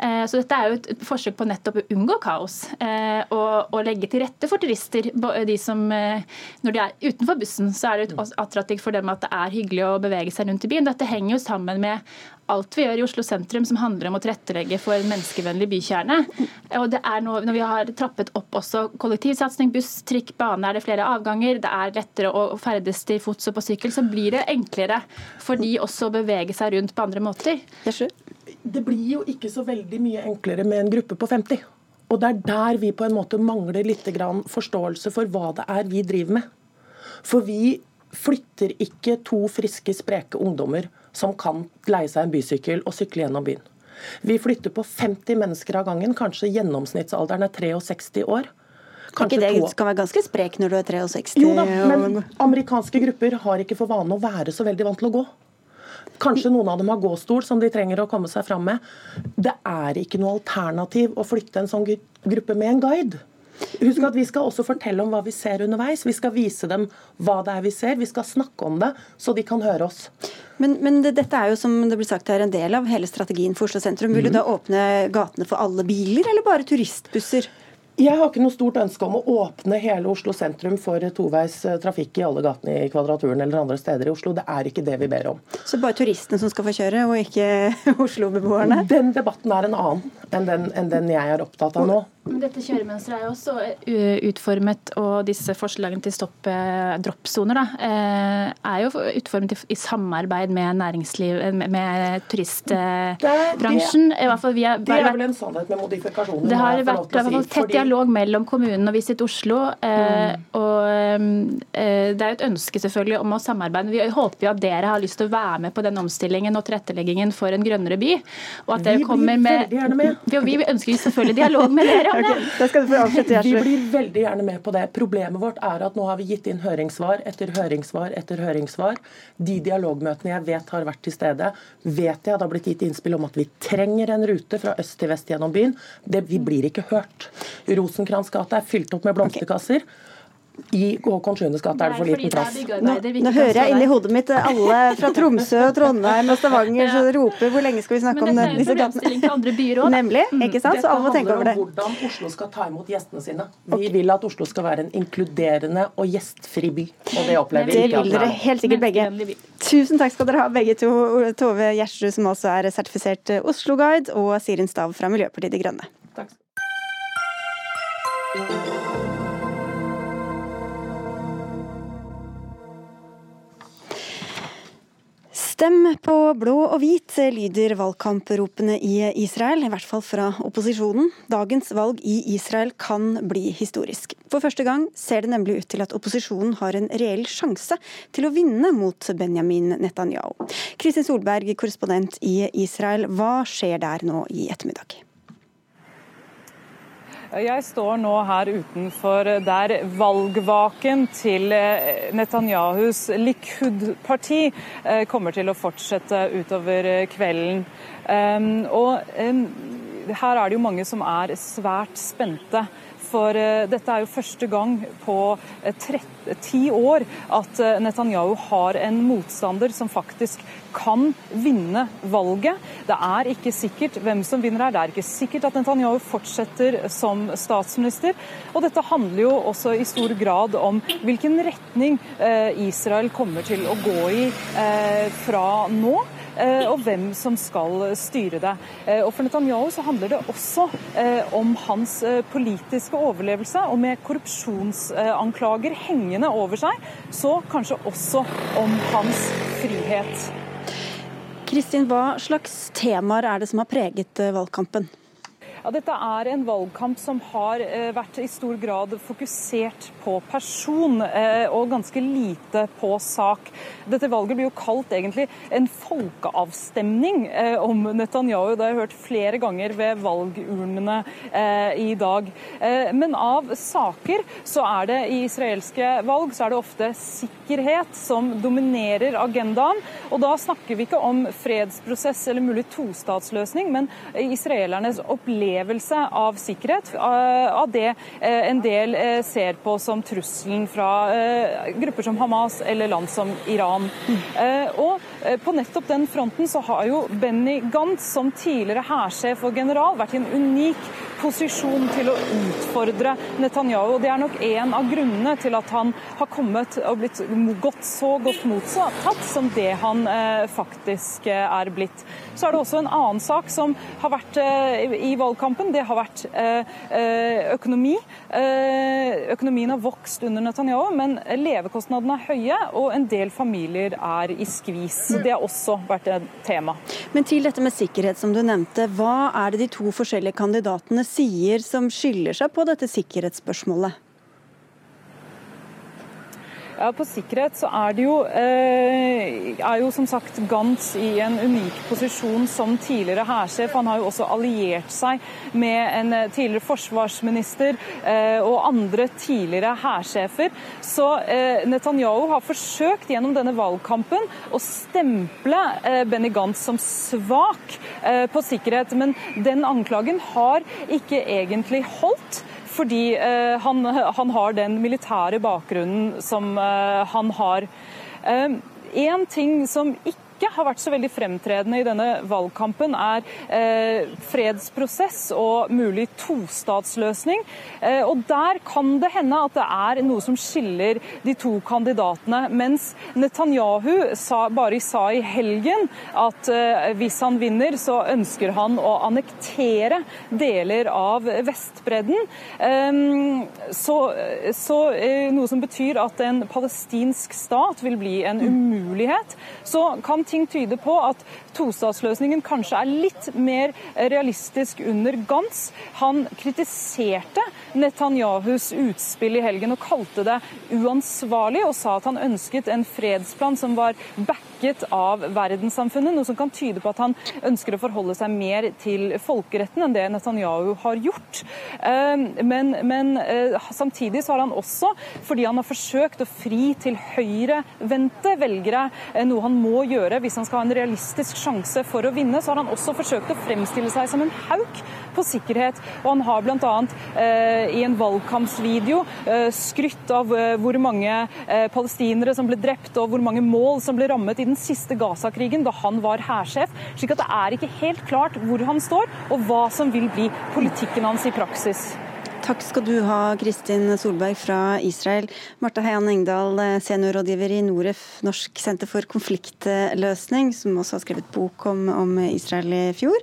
Eh, så dette er jo et forsøk på nettopp å unngå kaos. Eh, og, og legge til rette for turister. De som, eh, når de er utenfor bussen, så er det attraktivt for dem at det er hyggelig å bevege seg rundt i byen. Dette henger jo sammen med alt vi gjør i Oslo sentrum som handler om å tilrettelegge for en menneskevennlig bykjerne. Og det er noe, Når vi har trappet opp også kollektivsatsing, buss, trikk, bane, er det flere avganger, det er lettere å ferdes til fots og på sykkel, så blir det enklere for de også å bevege seg rundt på andre måter. Det blir jo ikke så veldig mye enklere med en gruppe på 50. Og det er der vi på en måte mangler litt forståelse for hva det er vi driver med. For vi flytter ikke to friske, spreke ungdommer som kan leie seg en bysykkel og sykle gjennom byen. Vi flytter på 50 mennesker av gangen, kanskje gjennomsnittsalderen er 63 år. Kanskje ikke det skal være ganske sprek når du er 63? Jo da, men amerikanske grupper har ikke for vane å være så veldig vant til å gå. Kanskje noen av dem har gåstol som de trenger å komme seg fram med. Det er ikke noe alternativ å flytte en sånn gruppe med en guide. Husk at Vi skal også fortelle om hva vi ser underveis. Vi skal vise dem hva det er vi ser. Vi skal snakke om det, så de kan høre oss. Men, men det, dette er jo som det blir sagt her, en del av hele strategien for Oslo sentrum. Vil du mhm. da åpne gatene for alle biler, eller bare turistbusser? Jeg har ikke noe stort ønske om å åpne hele Oslo sentrum for toveis eh, trafikk i alle gatene i Kvadraturen eller andre steder i Oslo. Det er ikke det vi ber om. Så bare turistene som skal få kjøre, og ikke Oslo-beboerne? Den debatten er en annen enn den, enn den jeg er opptatt av nå. Dette kjøremønsteret er jo også eh, utformet, og disse forslagene til stopp eh, droppsoner er jo utformet i samarbeid med næringsliv, med turistbransjen. Det, det, det er vel en sannhet med modifikasjoner. Det har vært i hvert fall tett dialog mellom kommunen og Visit Oslo. Eh, mm. og Det er jo et ønske selvfølgelig om å samarbeide. Vi håper jo at dere har lyst til å være med på den omstillingen og tilretteleggingen for en grønnere by. Og at dere vi kommer med, med. Vi ønsker selvfølgelig dialog med dere okay, Vi blir veldig gjerne med på det. Problemet vårt er at nå har vi gitt inn høringssvar etter høringssvar etter høringssvar. De dialogmøtene jeg vet har vært til stede, vet jeg det har blitt gitt innspill om at vi trenger en rute fra øst til vest gjennom byen. Det, vi blir ikke hørt. Rosenkrantz gate er fylt opp med blomsterkasser. I Håkon Skatt er det for liten plass. Nå, nå hører jeg inni hodet mitt alle fra Tromsø og Trondheim og Stavanger som roper hvor lenge skal vi snakke om disse gatene? Nemlig, mm. ikke sant? Så alle må tenke over det. Dette handler om hvordan Oslo skal ta imot gjestene sine. Vi vil at Oslo skal være en inkluderende og gjestfri by. Og det opplever vi ikke. Det vil dere helt sikkert begge. Tusen takk skal dere ha begge to. Tove Gjersrud, som også er sertifisert Oslo-guide, og Sirin Stav fra Miljøpartiet De Grønne. Takk. Stem på blå og hvit, lyder valgkampropene i Israel, i hvert fall fra opposisjonen. Dagens valg i Israel kan bli historisk. For første gang ser det nemlig ut til at opposisjonen har en reell sjanse til å vinne mot Benjamin Netanyahu. Kristin Solberg, korrespondent i Israel, hva skjer der nå i ettermiddag? Jeg står nå her utenfor der valgvaken til eh, Netanyahus Likud-parti eh, kommer til å fortsette utover kvelden. Ehm, og her er det jo mange som er svært spente. For eh, dette er jo første gang på eh, ti år at eh, Netanyahu har en motstander som faktisk kan vinne valget. Det er ikke sikkert hvem som vinner her. Det er ikke sikkert at Netanyahu fortsetter som statsminister. Og dette handler jo også i stor grad om hvilken retning Israel kommer til å gå i fra nå. Eh, og hvem som skal styre det. Eh, og For Netanyahu så handler det også eh, om hans politiske overlevelse. Og med korrupsjonsanklager hengende over seg, så kanskje også om hans frihet. Kristin, hva slags temaer er det som har preget valgkampen? Ja, dette er en valgkamp som har eh, vært i stor grad fokusert på person, eh, og ganske lite på sak. Dette valget blir jo kalt egentlig en folkeavstemning eh, om Netanyahu. Det har jeg hørt flere ganger ved valgurnene i dag. Men av saker så er det i israelske valg så er det ofte sikkerhet som dominerer agendaen. Og da snakker vi ikke om fredsprosess eller mulig tostatsløsning, men israelernes opplevelse opplevelse av sikkerhet, eh, av det eh, en del eh, ser på som trusselen fra grupper som Hamas eller land som Iran. Og på nettopp den fronten så har jo Benny Gantz som tidligere hærsjef og general vært i en unik posisjon til å utfordre Netanyahu. og Det er nok en av grunnene til at han har kommet og blitt godt, så godt motsatt som det han faktisk er blitt. Så er det også en annen sak som har vært i valgkampen valgkampen, det har vært eh, eh, økonomi. Eh, økonomien har vokst under Netanyahu, men levekostnadene er høye, og en del familier er i skvis. Det har også vært et tema. Men til dette med sikkerhet, som du nevnte. Hva er det de to forskjellige kandidatene sier som skiller seg på dette sikkerhetsspørsmålet? Ja, På sikkerhet så er det jo, eh, er jo som sagt Gantz i en unik posisjon som tidligere hærsjef. Han har jo også alliert seg med en eh, tidligere forsvarsminister eh, og andre tidligere hærsjefer. Så Netanyahu har forsøkt gjennom denne valgkampen å stemple Benny Gantz som svak på sikkerhet, men den anklagen har ikke egentlig holdt fordi eh, han, han, har den militære bakgrunnen som eh, han har. Eh, en ting som ikke ikke har vært så veldig fremtredende i denne valgkampen, er eh, fredsprosess og mulig tostatsløsning. Eh, og Der kan det hende at det er noe som skiller de to kandidatene. Mens Netanyahu sa, bare sa i helgen at eh, hvis han vinner, så ønsker han å annektere deler av Vestbredden. Så, så noe som betyr at en palestinsk stat vil bli en umulighet. Så kan ting tyder på at tostatsløsningen kanskje er litt mer realistisk under Gantz. Han kritiserte Netanyahus utspill i helgen og kalte det uansvarlig, og sa at han ønsket en fredsplan som var backet av verdenssamfunnet, noe som kan tyde på at han ønsker å forholde seg mer til folkeretten enn det Netanyahu har gjort. Ehm, men, men eh, samtidig så har han også, fordi han har forsøkt å fri til høyrevendte velgere, eh, noe han må gjøre hvis han skal ha en realistisk sjanse for å vinne, så har han også forsøkt å fremstille seg som en hauk på sikkerhet. Og han har bl.a. Eh, i en valgkampsvideo eh, skrytt av eh, hvor mange eh, palestinere som ble drept og hvor mange mål som ble rammet i den siste Gaza-krigen da han var hærsjef. slik at det er ikke helt klart hvor han står og hva som vil bli politikken hans i praksis. Takk skal du ha, Kristin Solberg fra Israel. Marta Heian Engdahl, seniorrådgiver i Noref, Norsk senter for konfliktløsning, som også har skrevet bok om, om, Israel i fjor.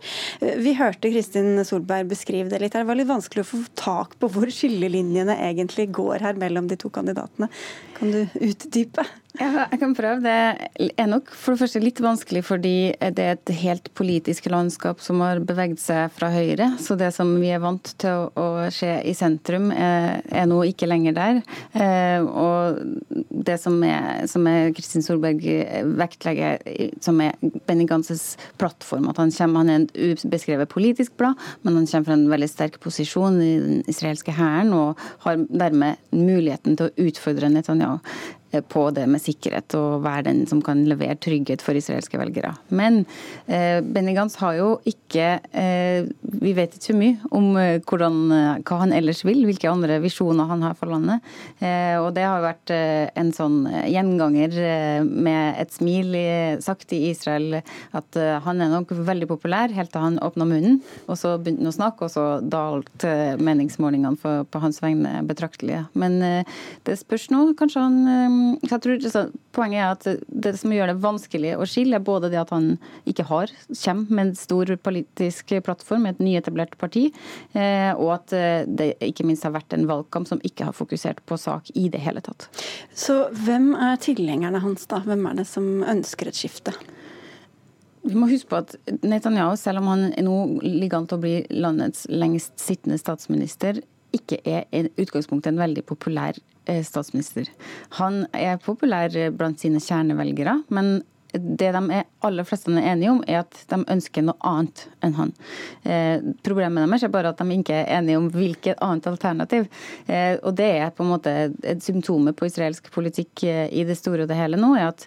Vi hørte Kristin Solberg beskrive det litt. her. Det var litt vanskelig å få tak på hvor skillelinjene egentlig går her mellom de to kandidatene. Kan du utdype? Jeg kan prøve. Det er nok for det første litt vanskelig fordi det er et helt politisk landskap som har beveget seg fra høyre. Så det som vi er vant til å, se i sentrum, er, er nå ikke lenger der. Eh, og det som er, som er Kristin Solberg vektlegger, som er Benny Ganses plattform, at han kommer, han er en ubeskrevet politisk blad, men han kommer fra en veldig sterk posisjon i den israelske hæren og har dermed muligheten til å utfordre Netanyahu på det med sikkerhet og være den som kan levere trygghet for israelske velgere. Men eh, Benny Gantz har jo ikke eh, Vi vet ikke så mye om eh, hvordan, eh, hva han ellers vil, hvilke andre visjoner han har for landet. Eh, og det har vært eh, en sånn gjenganger med et smil sagt i Israel at han er nok veldig populær helt til han åpna munnen, og så begynte han å snakke, og så dalte meningsmålingene på hans vegne betraktelig. Men det spørs nå. Kanskje han jeg tror så, Poenget er at det som gjør det vanskelig å skille, er både det at han ikke har, kommer med en stor politisk plattform, med et nyetablert parti, eh, og at eh, det ikke minst har vært en valgkamp som ikke har fokusert på sak i det hele tatt. Så hvem er tilhengerne hans, da? Hvem er det som ønsker et skifte? Vi må huske på at Netanyahu, selv om han nå ligger an til å bli landets lengst sittende statsminister, ikke er i utgangspunktet en veldig populær Eh, statsminister. Han er populær blant sine kjernevelgere, men det de er, aller fleste er enige om, er at de ønsker noe annet enn han. Eh, problemet deres er bare at de ikke er enige om hvilket annet alternativ. Eh, og det er på en måte et symptom på israelsk politikk eh, i det store og det hele nå, er at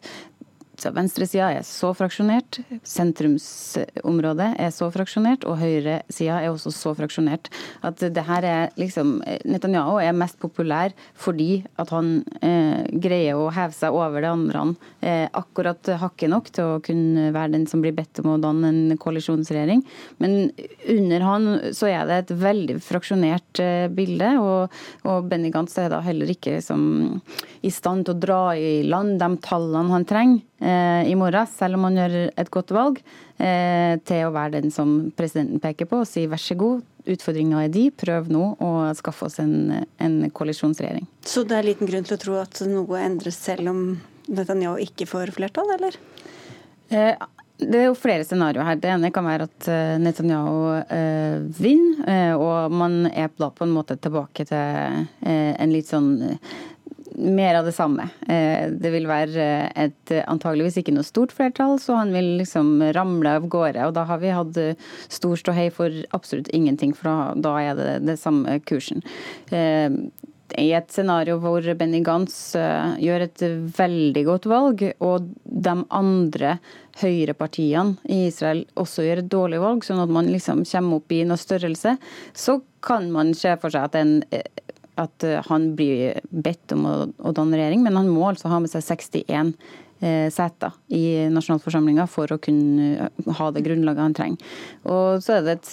så venstresida er så fraksjonert, sentrumsområdet er så fraksjonert, og høyresida er også så fraksjonert at det her er liksom Netanyahu er mest populær fordi at han eh, greier å heve seg over det andre eh, akkurat hakket nok til å kunne være den som blir bedt om å danne en koalisjonsregjering. Men under han så er det et veldig fraksjonert eh, bilde, og, og Benny Gantz er da heller ikke liksom, i stand til å dra i land de tallene han trenger i morgen, selv om han gjør et godt valg, eh, til å være den som presidenten peker på og si vær så god, utfordringa er de, prøv nå å skaffe oss en, en koalisjonsregjering. Så det er liten grunn til å tro at noe endres selv om Netanyahu ikke får flertall, eller? Eh, det er jo flere scenarioer her. Det ene kan være at Netanyahu eh, vinner, og man er da på en måte tilbake til eh, en litt sånn mer av det samme. Eh, det vil være et antageligvis ikke noe stort flertall, så han vil liksom ramle av gårde. Og da har vi hatt stor ståhei for absolutt ingenting, for da er det det samme kursen. Eh, I et scenario hvor Benny Gantz eh, gjør et veldig godt valg, og de andre høyrepartiene i Israel også gjør et dårlig valg, sånn at man liksom kommer opp i noe størrelse, så kan man se for seg at en at eh, han blir bedt om å, å danne regjering, men han må altså ha med seg 61 eh, seter i nasjonalforsamlinga for å kunne ha det grunnlaget han trenger. Og så er det et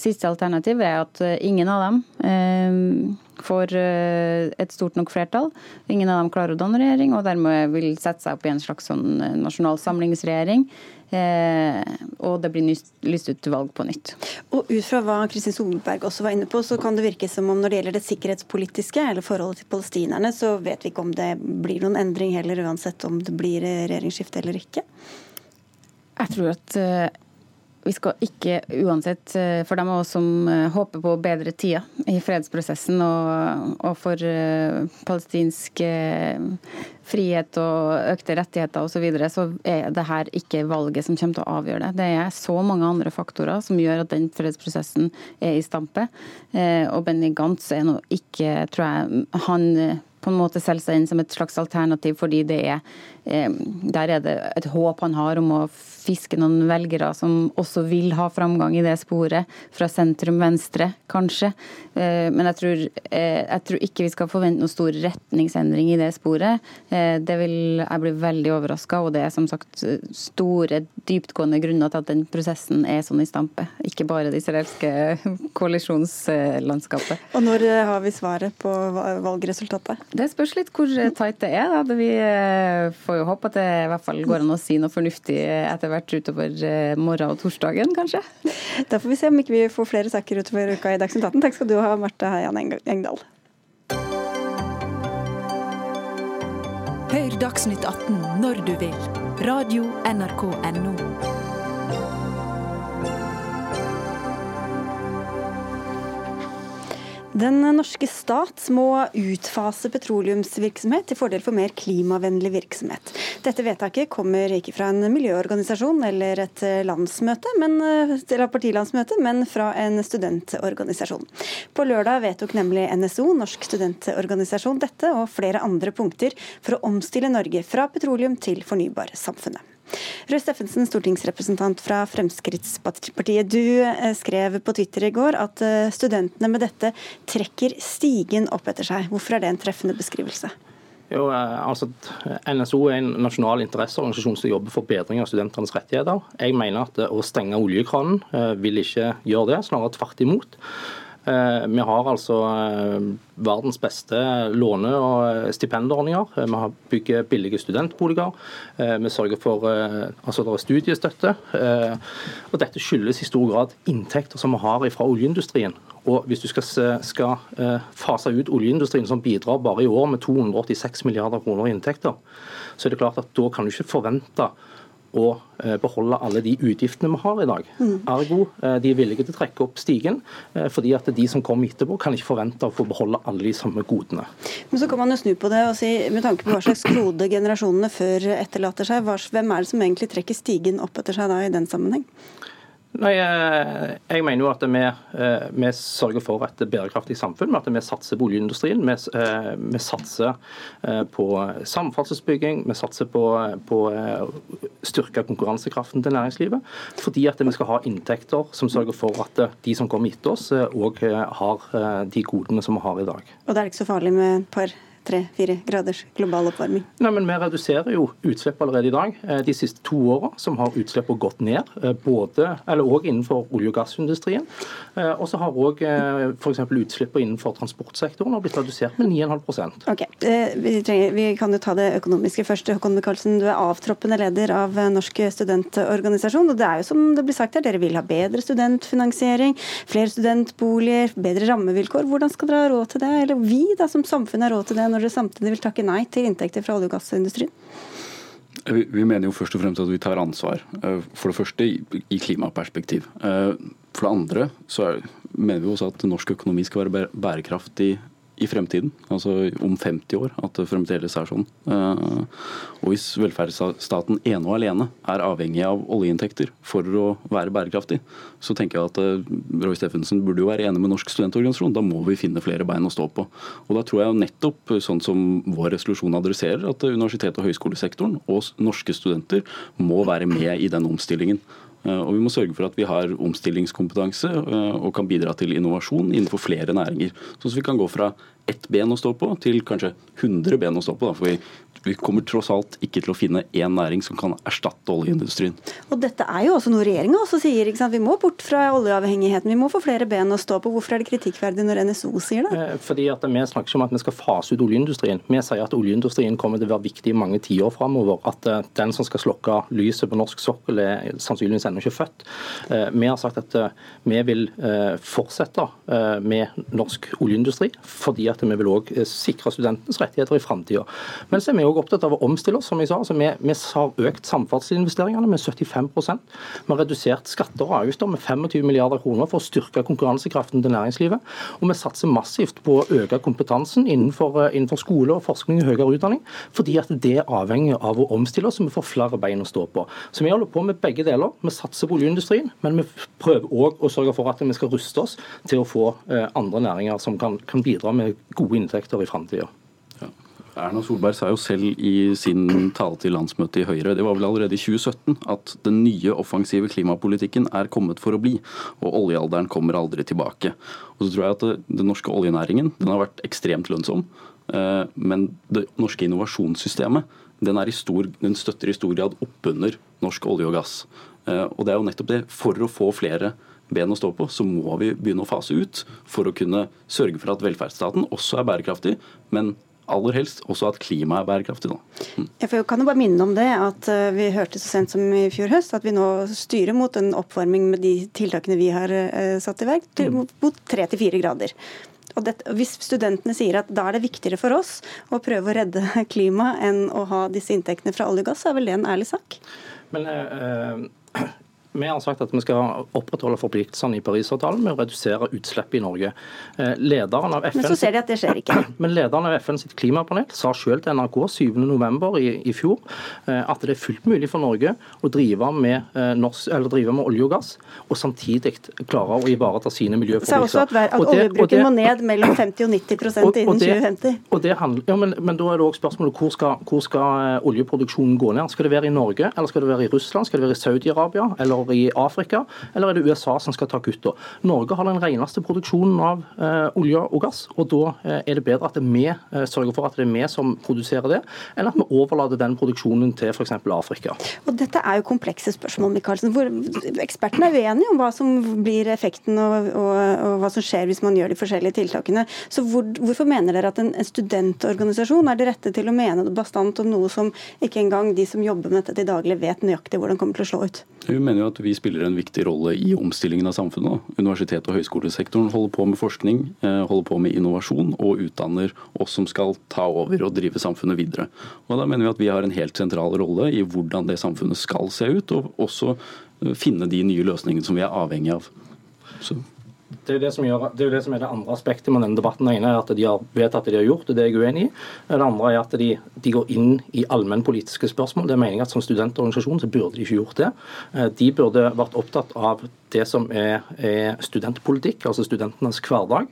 siste alternativ er at eh, ingen av dem eh, får et stort nok flertall. Ingen av dem klarer å danne regjering, og dermed vil sette seg opp i en slags sånn nasjonal samlingsregjering. Eh, og det blir lyst ut valg på nytt. Og Ut fra hva Kristin Solberg også var inne på, så kan det virke som om når det gjelder det sikkerhetspolitiske eller forholdet til palestinerne, så vet vi ikke om det blir noen endring heller, uansett om det blir regjeringsskifte eller ikke? Jeg tror at eh, vi skal ikke uansett, eh, for dem av oss som eh, håper på bedre tider i fredsprosessen og, og for uh, palestinsk frihet og økte rettigheter osv., så, videre, så er det her ikke valget som kommer til å avgjøre det. Det er så mange andre faktorer som gjør at den fredsprosessen er i stampe. og Benny Gantz er nå ikke, tror jeg, han på en måte selge seg inn som et slags alternativ, fordi det er eh, der er det et håp han har om å fiske noen velgere som også vil ha framgang i det sporet, fra sentrum venstre, kanskje. Eh, men jeg tror, eh, jeg tror ikke vi skal forvente noen stor retningsendring i det sporet. Eh, det vil jeg bli veldig overraska, og det er som sagt store, dyptgående grunner til at den prosessen er sånn i stampe. Ikke bare det israelske koalisjonslandskapet. Og når har vi svaret på valgresultatet? Det spørs litt hvor tight det er. Da. Vi får jo håpe at det i hvert fall går an å si noe fornuftig etter hvert utover eh, morgen og torsdagen, kanskje. Da får vi se om ikke vi får flere saker utover uka i Dagsnytt 18. Takk skal du ha, Marte Heian Engdahl. Hør Dagsnytt 18 når du vil. Radio NRK Radio.nrk.no. Den norske stat må utfase petroleumsvirksomhet til fordel for mer klimavennlig virksomhet. Dette vedtaket kommer ikke fra en miljøorganisasjon eller et landsmøte, men, eller partilandsmøte, men fra en studentorganisasjon. På lørdag vedtok nemlig NSO, Norsk studentorganisasjon, dette og flere andre punkter for å omstille Norge fra petroleum til fornybarsamfunnet. Røe Steffensen, stortingsrepresentant fra Fremskrittspartiet. Du eh, skrev på Twitter i går at eh, studentene med dette trekker stigen opp etter seg. Hvorfor er det en treffende beskrivelse? Jo, eh, altså NSO er en nasjonal interesseorganisasjon som jobber for bedring av studentenes rettigheter. Jeg mener at å stenge oljekranen vil ikke gjøre det, snarere tvert imot. Eh, vi har altså eh, verdens beste låne- og stipendordninger. Eh, vi har bygger billige studentboliger. Vi sørger for altså studiestøtte. Og dette skyldes i stor grad inntekter som vi har fra oljeindustrien. Og Hvis du skal, skal fase ut oljeindustrien, som bidrar bare i år med 286 milliarder kroner i inntekter, så er det klart at da kan du ikke forvente å eh, beholde alle de utgiftene vi har i dag. Mm. Ergo eh, de er villige til å trekke opp stigen, eh, fordi at de som kommer etterpå, kan ikke forvente å få beholde alle de samme godene. Men så kan man jo snu på det og si, med tanke på hva slags klode generasjonene før etterlater seg, hvem er det som egentlig trekker stigen opp etter seg da i den sammenheng? Nei, eh, jeg mener jo at vi, eh, vi, sørger for et bærekraftig samfunn med at vi satser på oljeindustrien. Vi, eh, vi satser på samferdselsbygging, vi satser på, på styrke konkurransekraften til næringslivet. Fordi at vi skal ha inntekter som sørger for at de som kommer etter oss, òg har de godene som vi har i dag. Og det er ikke så farlig med et par tre-fire graders global oppvarming? Nei, men Vi reduserer jo utslipp allerede i dag. Eh, de siste to åra har utslippene gått ned, eh, både, eller også innenfor olje- og gassindustrien. Eh, og så har òg f.eks. utslippene innenfor transportsektoren blitt redusert med 9,5 Ok, vi, trenger, vi kan jo ta det økonomiske først. Håkon Michaelsen, du er avtroppende leder av Norsk studentorganisasjon. og det er jo som det blir sagt her, Dere vil ha bedre studentfinansiering, flere studentboliger, bedre rammevilkår. Hvordan skal dere ha råd til det? Eller vi da som samfunn har råd til det? Når dere samtidig vil takke nei til inntekter fra olje- og gassindustrien? Vi mener jo først og fremst at vi tar ansvar. Eh, for det første i klimaperspektiv. Eh, for det andre så mener vi også at norsk økonomi skal være bærekraftig i fremtiden, altså om 50 år, at det fremdeles er sånn. Eh, og hvis velferdsstaten ene og alene er avhengig av oljeinntekter for å være bærekraftig, så tenker jeg at eh, Roy Steffensen burde jo være enig med Norsk studentorganisasjon. Da må vi finne flere bein å stå på. Og da tror jeg nettopp sånn som vår resolusjon adresserer, at universitet- og høyskolesektoren og norske studenter må være med i den omstillingen. Eh, og vi må sørge for at vi har omstillingskompetanse og kan bidra til innovasjon innenfor flere næringer. Sånn at vi kan gå fra ett ben å stå på til kanskje 100 ben å stå på. Da, for vi vi kommer tross alt ikke til å finne én næring som kan erstatte oljeindustrien. Og Dette er jo også noe regjeringa også sier. ikke sant? Vi må bort fra oljeavhengigheten. Vi må få flere ben å stå på. Hvorfor er det kritikkverdig når NSO sier det? Eh, fordi at Vi snakker ikke om at vi skal fase ut oljeindustrien. Vi sier at oljeindustrien kommer til å være viktig i mange tiår framover. At eh, den som skal slokke lyset på norsk sokkel, er sannsynligvis ennå ikke født. Eh, vi har sagt at vi vil fortsette med norsk oljeindustri, fordi at vi vil òg sikre studentenes rettigheter i framtida. Men så er vi òg opptatt av å omstille oss, som jeg sa. Altså, vi, vi har økt samferdselsinvesteringene med 75 Vi har redusert skatter og avgifter med 25 milliarder kroner for å styrke konkurransekraften til næringslivet. Og vi satser massivt på å øke kompetansen innenfor, eh, innenfor skole og forskning og høyere utdanning, fordi at det er avhengig av å omstille oss, så vi får flere bein å stå på. Så vi holder på med begge deler. Vi satser på oljeindustrien, men vi prøver òg å sørge for at vi skal ruste oss til å få eh, andre næringer som kan, kan bidra med gode inntekter i framtida. Erna Solberg sa jo selv i sin tale til landsmøtet i Høyre, det var vel allerede i 2017, at den nye offensive klimapolitikken er kommet for å bli, og oljealderen kommer aldri tilbake. Og så tror jeg at Den norske oljenæringen den har vært ekstremt lønnsom, eh, men det norske innovasjonssystemet den, stor, den støtter i stor grad oppunder norsk olje og gass. Eh, og det er jo nettopp det, For å få flere ben å stå på, så må vi begynne å fase ut for å kunne sørge for at velferdsstaten også er bærekraftig, men aller helst også at klimaet er bærekraftig. Da. Mm. Jeg kan jo bare minne om det at eh, vi hørte så sent som i fjor høst at vi nå styrer mot en oppvarming med de tiltakene vi har eh, satt i verk, mm. mot tre til fire grader. Og det, hvis studentene sier at da er det viktigere for oss å prøve å redde klimaet enn å ha disse inntektene fra olje og gass, så er vel det en ærlig sak? Men eh, vi har sagt at vi skal opprettholde forpliktelsene i Parisavtalen med å redusere utslippet i Norge. Eh, lederen av FN, men så ser de at det skjer ikke. Men lederen av FN sitt klimapanel sa selv til NRK 7.11. I, i fjor eh, at det er fullt mulig for Norge å drive med, eh, norsk, drive med olje og gass, og samtidig klare å ivareta sine miljøforpliktelser. Sa også at, at oljebruken må ned mellom 50 og 90 og, innen det, 2050. Og det handler, ja, men, men, da er det også spørsmålet hvor skal, hvor skal oljeproduksjonen gå ned? Skal det være i Norge, eller skal det være i Russland, skal det være i Saudi-Arabia? eller over i Afrika, eller er det USA som skal ta kutta? Norge har den reneste produksjonen av eh, olje og gass, og da eh, er det bedre at vi eh, sørger for at det er vi som produserer det, enn at vi overlater den produksjonen til f.eks. Afrika. Og Dette er jo komplekse spørsmål, Michaelsen. Hvor ekspertene er uenige om hva som blir effekten og, og, og, hva som skjer hvis man gjør de forskjellige tiltakene. Så hvor, Hvorfor mener dere at en, en studentorganisasjon er det rette til å mene bastant om noe som ikke engang de som jobber med dette til daglig vet nøyaktig hvordan kommer til å slå ut? Vi mener jo at vi spiller en viktig rolle i omstillingen av samfunnet. Universitet- og høyskolesektoren holder på med forskning, eh, holder på med innovasjon og utdanner oss som skal ta over og drive samfunnet videre. Og Da mener vi at vi har en helt sentral rolle i hvordan det samfunnet skal se ut, og også eh, finne de nye løsningene som vi er avhengig av. Så. Det er det, som gjør, det er det som er det andre aspektet med denne debatten. Det ene er at de har vedtatt det de har gjort, og det er jeg uenig i. Det andre er at de, de går inn i allmennpolitiske spørsmål. Det er meningen at Som studentorganisasjon så burde de ikke gjort det. Eh, de burde vært opptatt av det som er, er studentpolitikk, altså studentenes hverdag.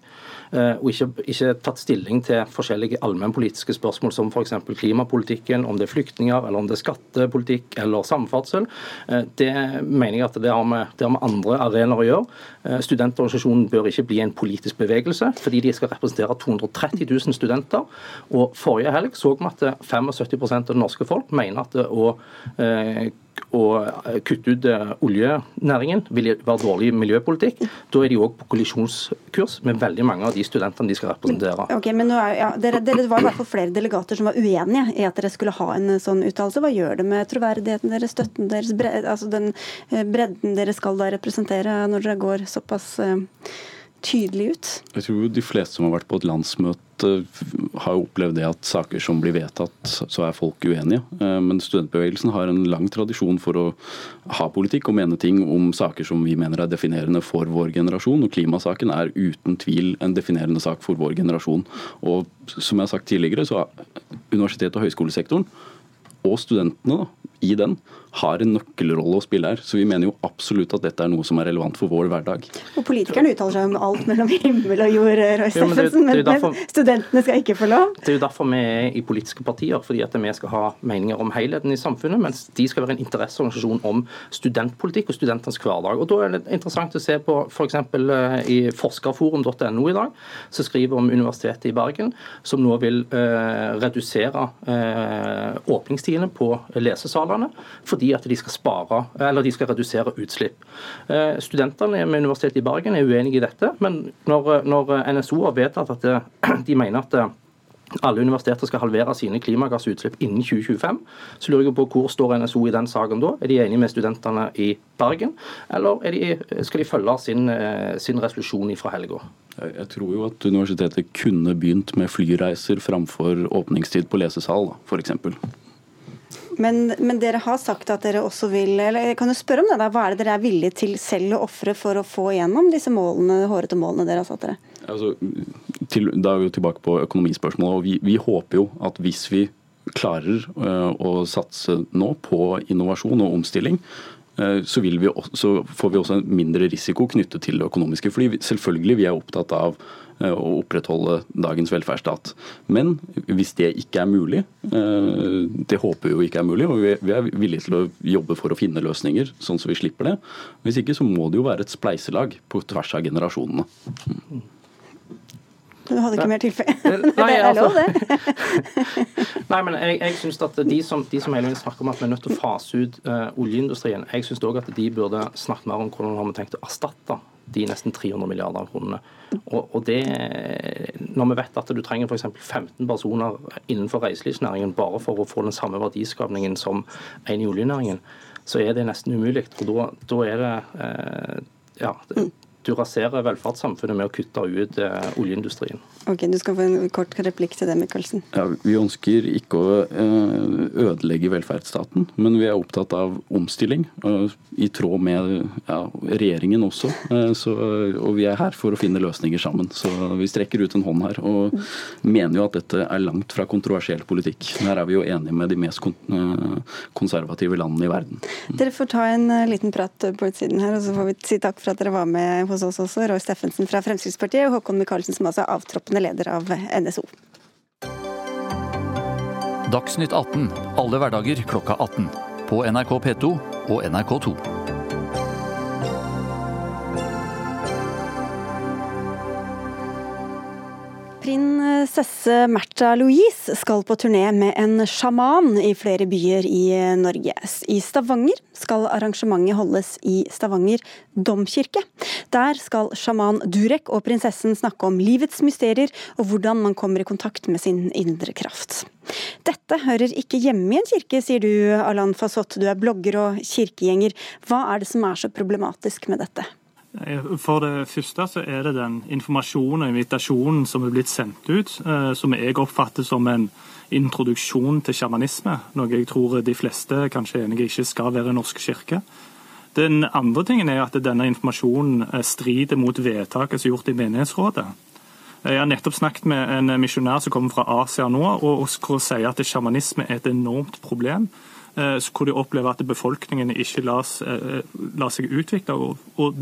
Eh, og ikke, ikke, tatt stilling til forskjellige allmennpolitiske spørsmål som f.eks. klimapolitikken, om det er flyktninger, eller om det er skattepolitikk eller samferdsel. Eh, det mener jeg at det har med, det har med andre arenaer å gjøre. Eh, studentorganisasjonen bør ikke bli en politisk bevegelse, fordi de skal representere 230 000 studenter. Og Forrige helg så vi at 75 av det norske folk mener at å å kutte ut eh, oljenæringen vil være dårlig miljøpolitikk. Da er de òg på kollisjonskurs med veldig mange av de studentene de skal representere. Ok, men er, ja, dere, dere, var i hvert fall flere delegater som var uenige i at dere skulle ha en sånn uttalelse. Hva gjør det med troverdigheten deres, støtten deres, altså den eh, bredden dere skal da representere når dere går såpass tydelig ut? Jeg tror de fleste som har vært på et landsmøte har opplevd det at saker som blir vedtatt, så er folk uenige. Eh, men studentbevegelsen har en lang tradisjon for å ha politikk og mene ting om saker som vi mener er definerende for vår generasjon. Og klimasaken er uten tvil en definerende sak for vår generasjon. Og som jeg har sagt tidligere, så har universitet- og høyskolesektoren og studentene i den har en nøkkelrolle å spille her. Så vi mener jo absolutt at dette er noe som er relevant for vår hverdag. Og Politikerne uttaler seg om alt mellom himmel og jord, Roy Steffensen, men, men, studentene skal ikke få lov? Det er jo derfor vi er i politiske partier, fordi at vi skal ha meninger om helheten i samfunnet, mens de skal være en interesseorganisasjon om studentpolitikk og studentenes hverdag. Og Da er det interessant å se på f.eks. For i forskerforum.no i dag, som skriver om Universitetet i Bergen, som nå vil eh, redusere eh, åpningstidene på lesesalene. fordi fordi at de skal spare, eller de skal redusere utslipp. Eh, studentene med Universitetet i Bergen er uenige i dette, men når, når NSO har vedtatt at de mener at alle universiteter skal halvere sine klimagassutslipp innen 2025. Så lurer jeg på hvor står NSO i den saken da? Er de enige med studentene i Bergen, eller de, skal de følge sin, eh, sin resolusjon fra helga? Jeg tror jo at universitetet kunne begynt med flyreiser framfor åpningstid på lesesal, f.eks. Men, men, dere har sagt at dere også vil eller kan jo spørre om det da, Hva er det dere er villige til selv å ofre for å få igjennom disse målene, hårete målene dere har satt dere? Altså, til, da er vi jo tilbake på økonomispørsmålet. og vi, vi håper jo at hvis vi klarer uh, å satse nå på innovasjon og omstilling, så, vi, så, får vi også en mindre risiko knyttet til det økonomiske. Fordi selvfølgelig vi er opptatt av å opprettholde dagens velferdsstat. Men hvis det ikke er mulig, det håper vi jo ikke er mulig, og vi er villige til å jobbe for å finne løsninger, sånn så vi slipper det. Hvis ikke så må det jo være et spleiselag på tvers av generasjonene. Du hadde ikke mer tilfelle? det er lov, det. Nei, men jeg, jeg synes at de som, de som hele tiden snakker om at vi er nødt til å fase ut uh, oljeindustrien, jeg syns òg at de burde snakke mer om hvordan har vi tenkt å erstatte de nesten 300 milliarder kronene. Og, og det, Når vi vet at du trenger f.eks. 15 personer innenfor reiselivsnæringen bare for å få den samme verdiskapningen som en i oljenæringen, så er det nesten umulig. Og da, da er det eh, ja, du raserer velferdssamfunnet med å kutte ut eh, oljeindustrien. Ok, Du skal få en kort replikk til det, Michaelsen. Ja, vi ønsker ikke å eh, ødelegge velferdsstaten, men vi er opptatt av omstilling. I tråd med ja, regjeringen også. Eh, så, og vi er her for å finne løsninger sammen. Så vi strekker ut en hånd her. Og mener jo at dette er langt fra kontroversiell politikk. Her er vi jo enige med de mest konservative landene i verden. Dere får ta en liten prat på utsiden her, og så får vi si takk for at dere var med hos oss også, Roy Steffensen fra Fremskrittspartiet og Håkon Michaelsen, som altså er avtroppende leder av NSO. Dagsnytt 18 alle hverdager klokka 18. På NRK P2 og NRK2. Prinsesse Märtha Louise skal på turné med en sjaman i flere byer i Norge. I Stavanger skal arrangementet holdes i Stavanger domkirke. Der skal sjaman Durek og prinsessen snakke om livets mysterier og hvordan man kommer i kontakt med sin indre kraft. Dette hører ikke hjemme i en kirke, sier du Alan Fasott, du er blogger og kirkegjenger. Hva er det som er så problematisk med dette? For det første så er det den informasjonen og invitasjonen som er blitt sendt ut, eh, som jeg oppfatter som en introduksjon til sjamanisme. Noe jeg tror de fleste kanskje er enige ikke skal være Norsk kirke. Den andre tingen er at denne informasjonen eh, strider mot vedtaket som er gjort i menighetsrådet. Jeg har nettopp snakket med en misjonær som kommer fra Asia nå, og hvor sier at sjamanisme er et enormt problem. Eh, hvor de opplever at befolkningen ikke lar, seg utvikle. og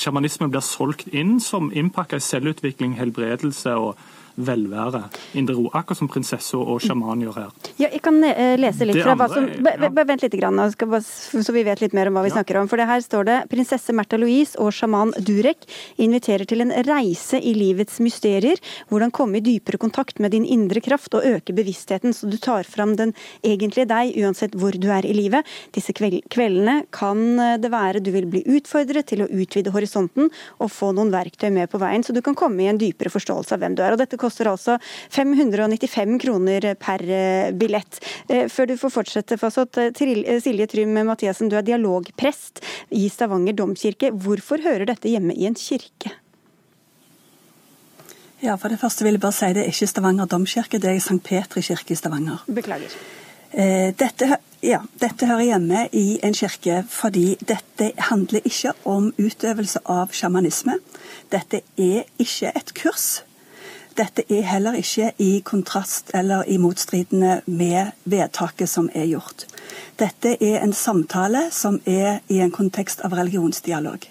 sjamanismen blir solgt inn som innpakka i selvutvikling, helbredelse og velvære. Indre ro, akkurat som prinsesse og sjaman gjør her. Ja, jeg kan eh, lese litt fra hva som ja. Vent litt, grann, så vi vet litt mer om hva vi ja. snakker om. For det her står det prinsesse Märtha Louise og sjaman Durek inviterer til en reise i livets mysterier. Hvordan komme i dypere kontakt med din indre kraft og øke bevisstheten, så du tar fram den egentlige deg, uansett hvor du er i livet. Disse kveldene kan eh, det være du vil bli utfordret til å utvide horisonten og få noen verktøy med på veien, så du kan komme i en dypere forståelse av hvem du er. Og dette koster altså 595 kroner per eh, billett. Eh, før du får fortsette, Fasot, eh, Silje Trym Mathiassen, du er dialogprest i Stavanger domkirke. Hvorfor hører dette hjemme i en kirke? Ja, for det første vil jeg bare si det er ikke Stavanger domkirke, det er St. Petri kirke i Stavanger. Beklager. Dette, ja, dette hører hjemme i en kirke fordi dette handler ikke om utøvelse av sjamanisme. Dette er ikke et kurs. Dette er heller ikke i kontrast eller i motstridende med vedtaket som er gjort. Dette er en samtale som er i en kontekst av religionsdialog.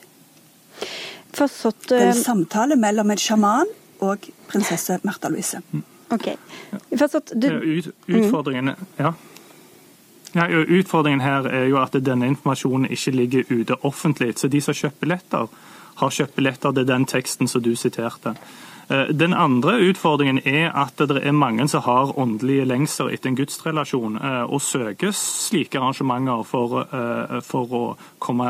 Forstått, Det er en samtale mellom en sjaman og prinsesse Märtha Louise. Ok. Forstått, du... Ut, utfordringen, ja. Ja, utfordringen her er jo at denne informasjonen ikke ligger ute offentlig. Så de som har kjøpt billetter, har kjøpt billetter til den teksten som du siterte. Eh, den andre utfordringen er at det er mange som har åndelige lengsler etter en gudsrelasjon, eh, og søker slike arrangementer for, eh, for å komme,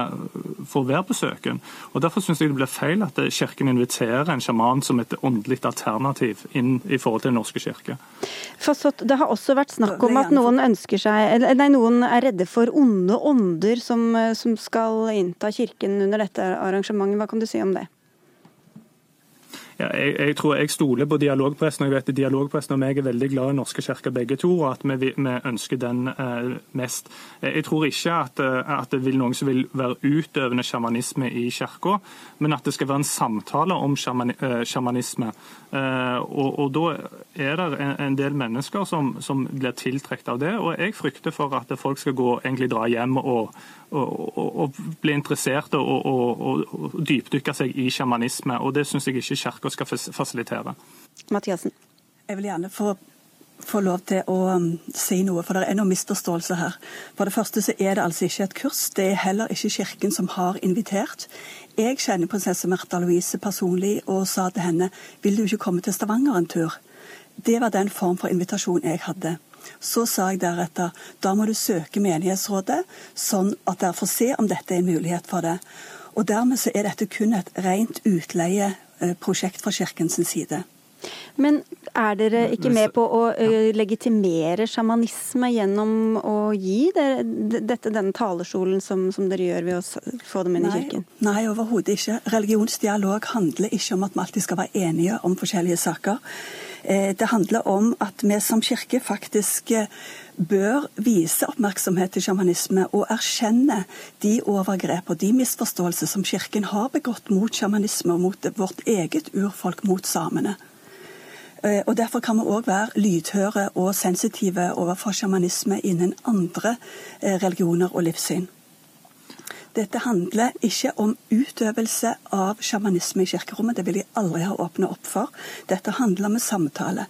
for å være på søken. Og Derfor syns jeg det blir feil at Kirken inviterer en sjaman som et åndelig alternativ inn i forhold til Den norske kirke. Forstått. Det har også vært snakk om at noen ønsker seg, nei, noen er redde for onde ånder som, som skal innta kirken under dette arrangementet. Hva kan du si om det? Ja, jeg, jeg, tror jeg stoler på dialogpressen, og jeg vet at dialogpressen og meg er veldig glad i Norske kirker begge to, og at vi, vi ønsker den eh, mest. Jeg tror ikke at, eh, at, det vil noen som vil være utøvende sjamanisme i kirka, men at det skal være en samtale om eh, sjamanisme. Eh, og, og, Da er det en, en del mennesker som, som blir tiltrukket av det, og jeg frykter for at folk skal gå, egentlig dra hjem og, og, og bli interessert og, og dypdykke seg i sjamanisme. og Det syns jeg ikke Kirka kirka skal fasilitere. Mathiasen. Jeg vil gjerne få, få lov til å um, si noe, for det er noen misforståelser her. For det første så er det altså ikke et kurs, det er heller ikke Kirken som har invitert. Jeg kjenner prinsesse Märtha Louise personlig og sa til henne vil du ikke komme til Stavanger en tur. Det var den form for invitasjon jeg hadde. Så sa jeg deretter da må du søke menighetsrådet, sånn at dere får se om dette er en mulighet for det. Og Dermed så er dette kun et rent utleie prosjekt fra kirkens side. Men er dere ikke med på å uh, legitimere sjamanisme gjennom å gi dere, dette denne talerstolen som, som, dere gjør ved å få dem inn i kirken? Nei, overhodet ikke. Religionsdialog handler ikke om at vi alltid skal være enige om forskjellige saker. Eh, det handler om at vi som kirke faktisk bør vise oppmerksomhet til sjamanisme og erkjenne de overgrep og de misforståelser som Kirken har begått mot sjamanisme og mot vårt eget urfolk, mot samene. Eh, og Derfor kan vi òg være lydhøre og sensitive overfor sjamanisme innen andre eh, religioner og livssyn. Dette handler ikke om utøvelse av sjamanisme i kirkerommet, det vil jeg aldri ha åpna opp for. Dette handler om samtale.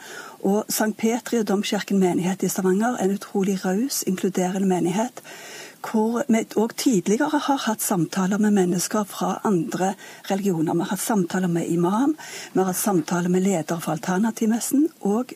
Og St. Petri og Domkirken menighet i Stavanger er en utrolig raus, inkluderende menighet. Hvor vi òg tidligere har hatt samtaler med mennesker fra andre religioner. Vi har hatt samtaler med imam, vi har hatt samtaler med ledere for Alternativmessen og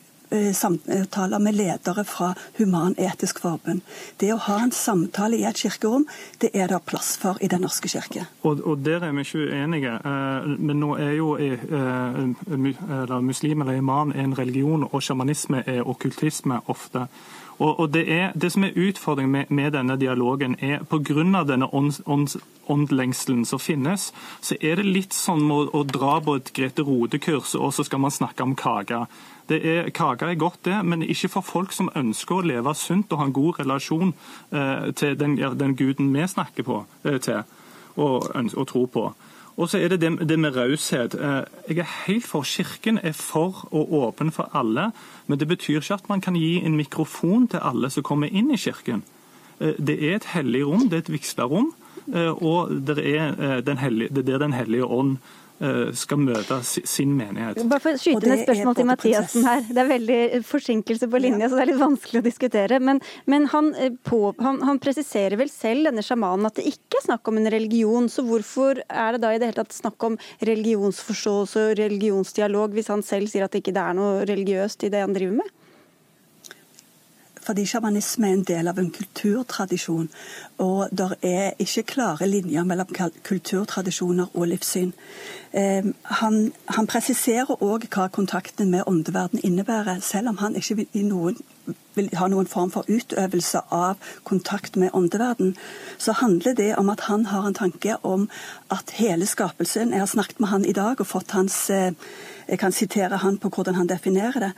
samtaler med ledere fra Human-Etisk Forbund. Det å ha en samtale i et kirkerom, det er det plass for i Den norske kirke. Og, og Der er vi ikke uenige. Eh, men nå er jo eller muslim eller imam en religion, og sjamanisme er okkultisme ofte. Og, og det, er, det, som er utfordringen med, med denne dialogen, er pga. denne ånds, ånds, åndlengselen som finnes, så er det litt sånn å, å dra på et Grete Rode-kurs, og så skal man snakke om kake. Det er, kake er godt, det, men ikke for folk som ønsker å leve sunt og ha en god relasjon eh, til den, den, guden vi snakker på, eh, til og, og tror på. Og så er det det, det med raushet. Eh, jeg er helt for Kirken er for og åpen for alle, men det betyr ikke at man kan gi en mikrofon til alle som kommer inn i kirken. Eh, det er et hellig rom, det er et vigslerom, eh, og det er, den hellige, det er Den hellige ånd skal møte sin menighet. Bare for å skyte inn et spørsmål til Mathiassen her. Det er veldig forsinkelse på linja, så det er litt vanskelig å diskutere. Men, men han, eh, på, han, han, presiserer vel selv, denne sjamanen, at det ikke er snakk om en religion. Så hvorfor er det da i det hele tatt snakk om religionsforståelse og religionsdialog, hvis han selv sier at det ikke er noe religiøst i det han driver med? Fordi sjamanisme er en del av en kulturtradisjon. Og det er ikke klare linjer mellom kulturtradisjoner og livssyn. Eh, han, han, presiserer òg hva kontakten med åndeverden innebærer, selv om han ikke vil, noen, vil ha noen form for utøvelse av kontakt med åndeverden. Så handler det om at han har en tanke om at hele skapelsen Jeg har snakket med han i dag og fått hans eh, jeg kan sitere han på hvordan han definerer det.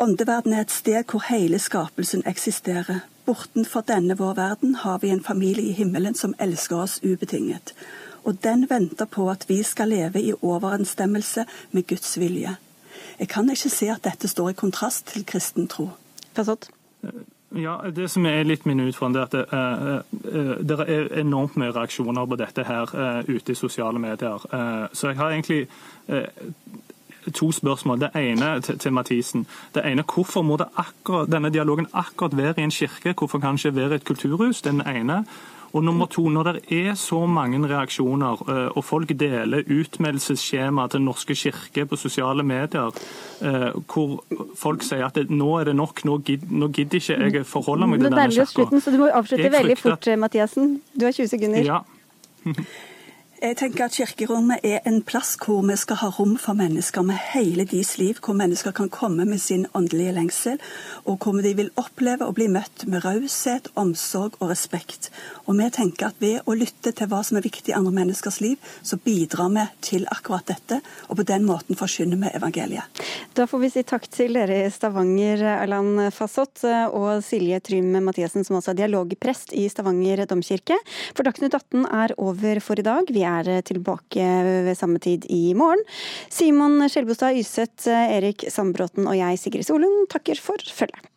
Åndeverden er et sted hvor hele skapelsen eksisterer. Bortenfor denne vår verden har vi en familie i himmelen som elsker oss ubetinget. Og den venter på at vi skal leve i overensstemmelse med Guds vilje. Jeg kan ikke se at dette står i kontrast til kristen tro. Passott? Ja, Det som er litt min utfordring, er at det, uh, det, er enormt mye reaksjoner på dette her uh, ute i sosiale medier. Uh, så jeg har egentlig to spørsmål. Det ene til, til Mathisen. Det ene, Hvorfor må akkurat, denne dialogen akkurat være i en kirke? Hvorfor kan ikke være i et kulturhus? Den ene. Og nummer to, Når det er så mange reaksjoner, eh, og folk deler utmeldelsesskjema til Norske kirke på sosiale medier, eh, hvor folk sier at nå er det nok, nå gidder, ikke jeg forholde meg til denne kirka. Så du må avslutte veldig fort, Mathiassen. Du har 20 sekunder. Ja. Jeg tenker at Kirkerommet er en plass hvor vi skal ha rom for mennesker med hele deres liv, hvor mennesker kan komme med sin åndelige lengsel, og hvor de vil oppleve å bli møtt med raushet, omsorg og respekt. Og vi tenker at ved å lytte til hva som er viktig i andre menneskers liv, så bidrar vi til akkurat dette, og på den måten forkynner vi evangeliet. Da får vi si takk til dere i Stavanger, Erland Fasott, og Silje Trym Mathiassen, som også er dialogprest i Stavanger domkirke. For Dagsnytt 18 er over for i dag. Vi er tilbake ved samme tid i morgen. Simon Skjelbostad Yseth, Erik Sandbråten og jeg, Sigrid Solund, takker for følget.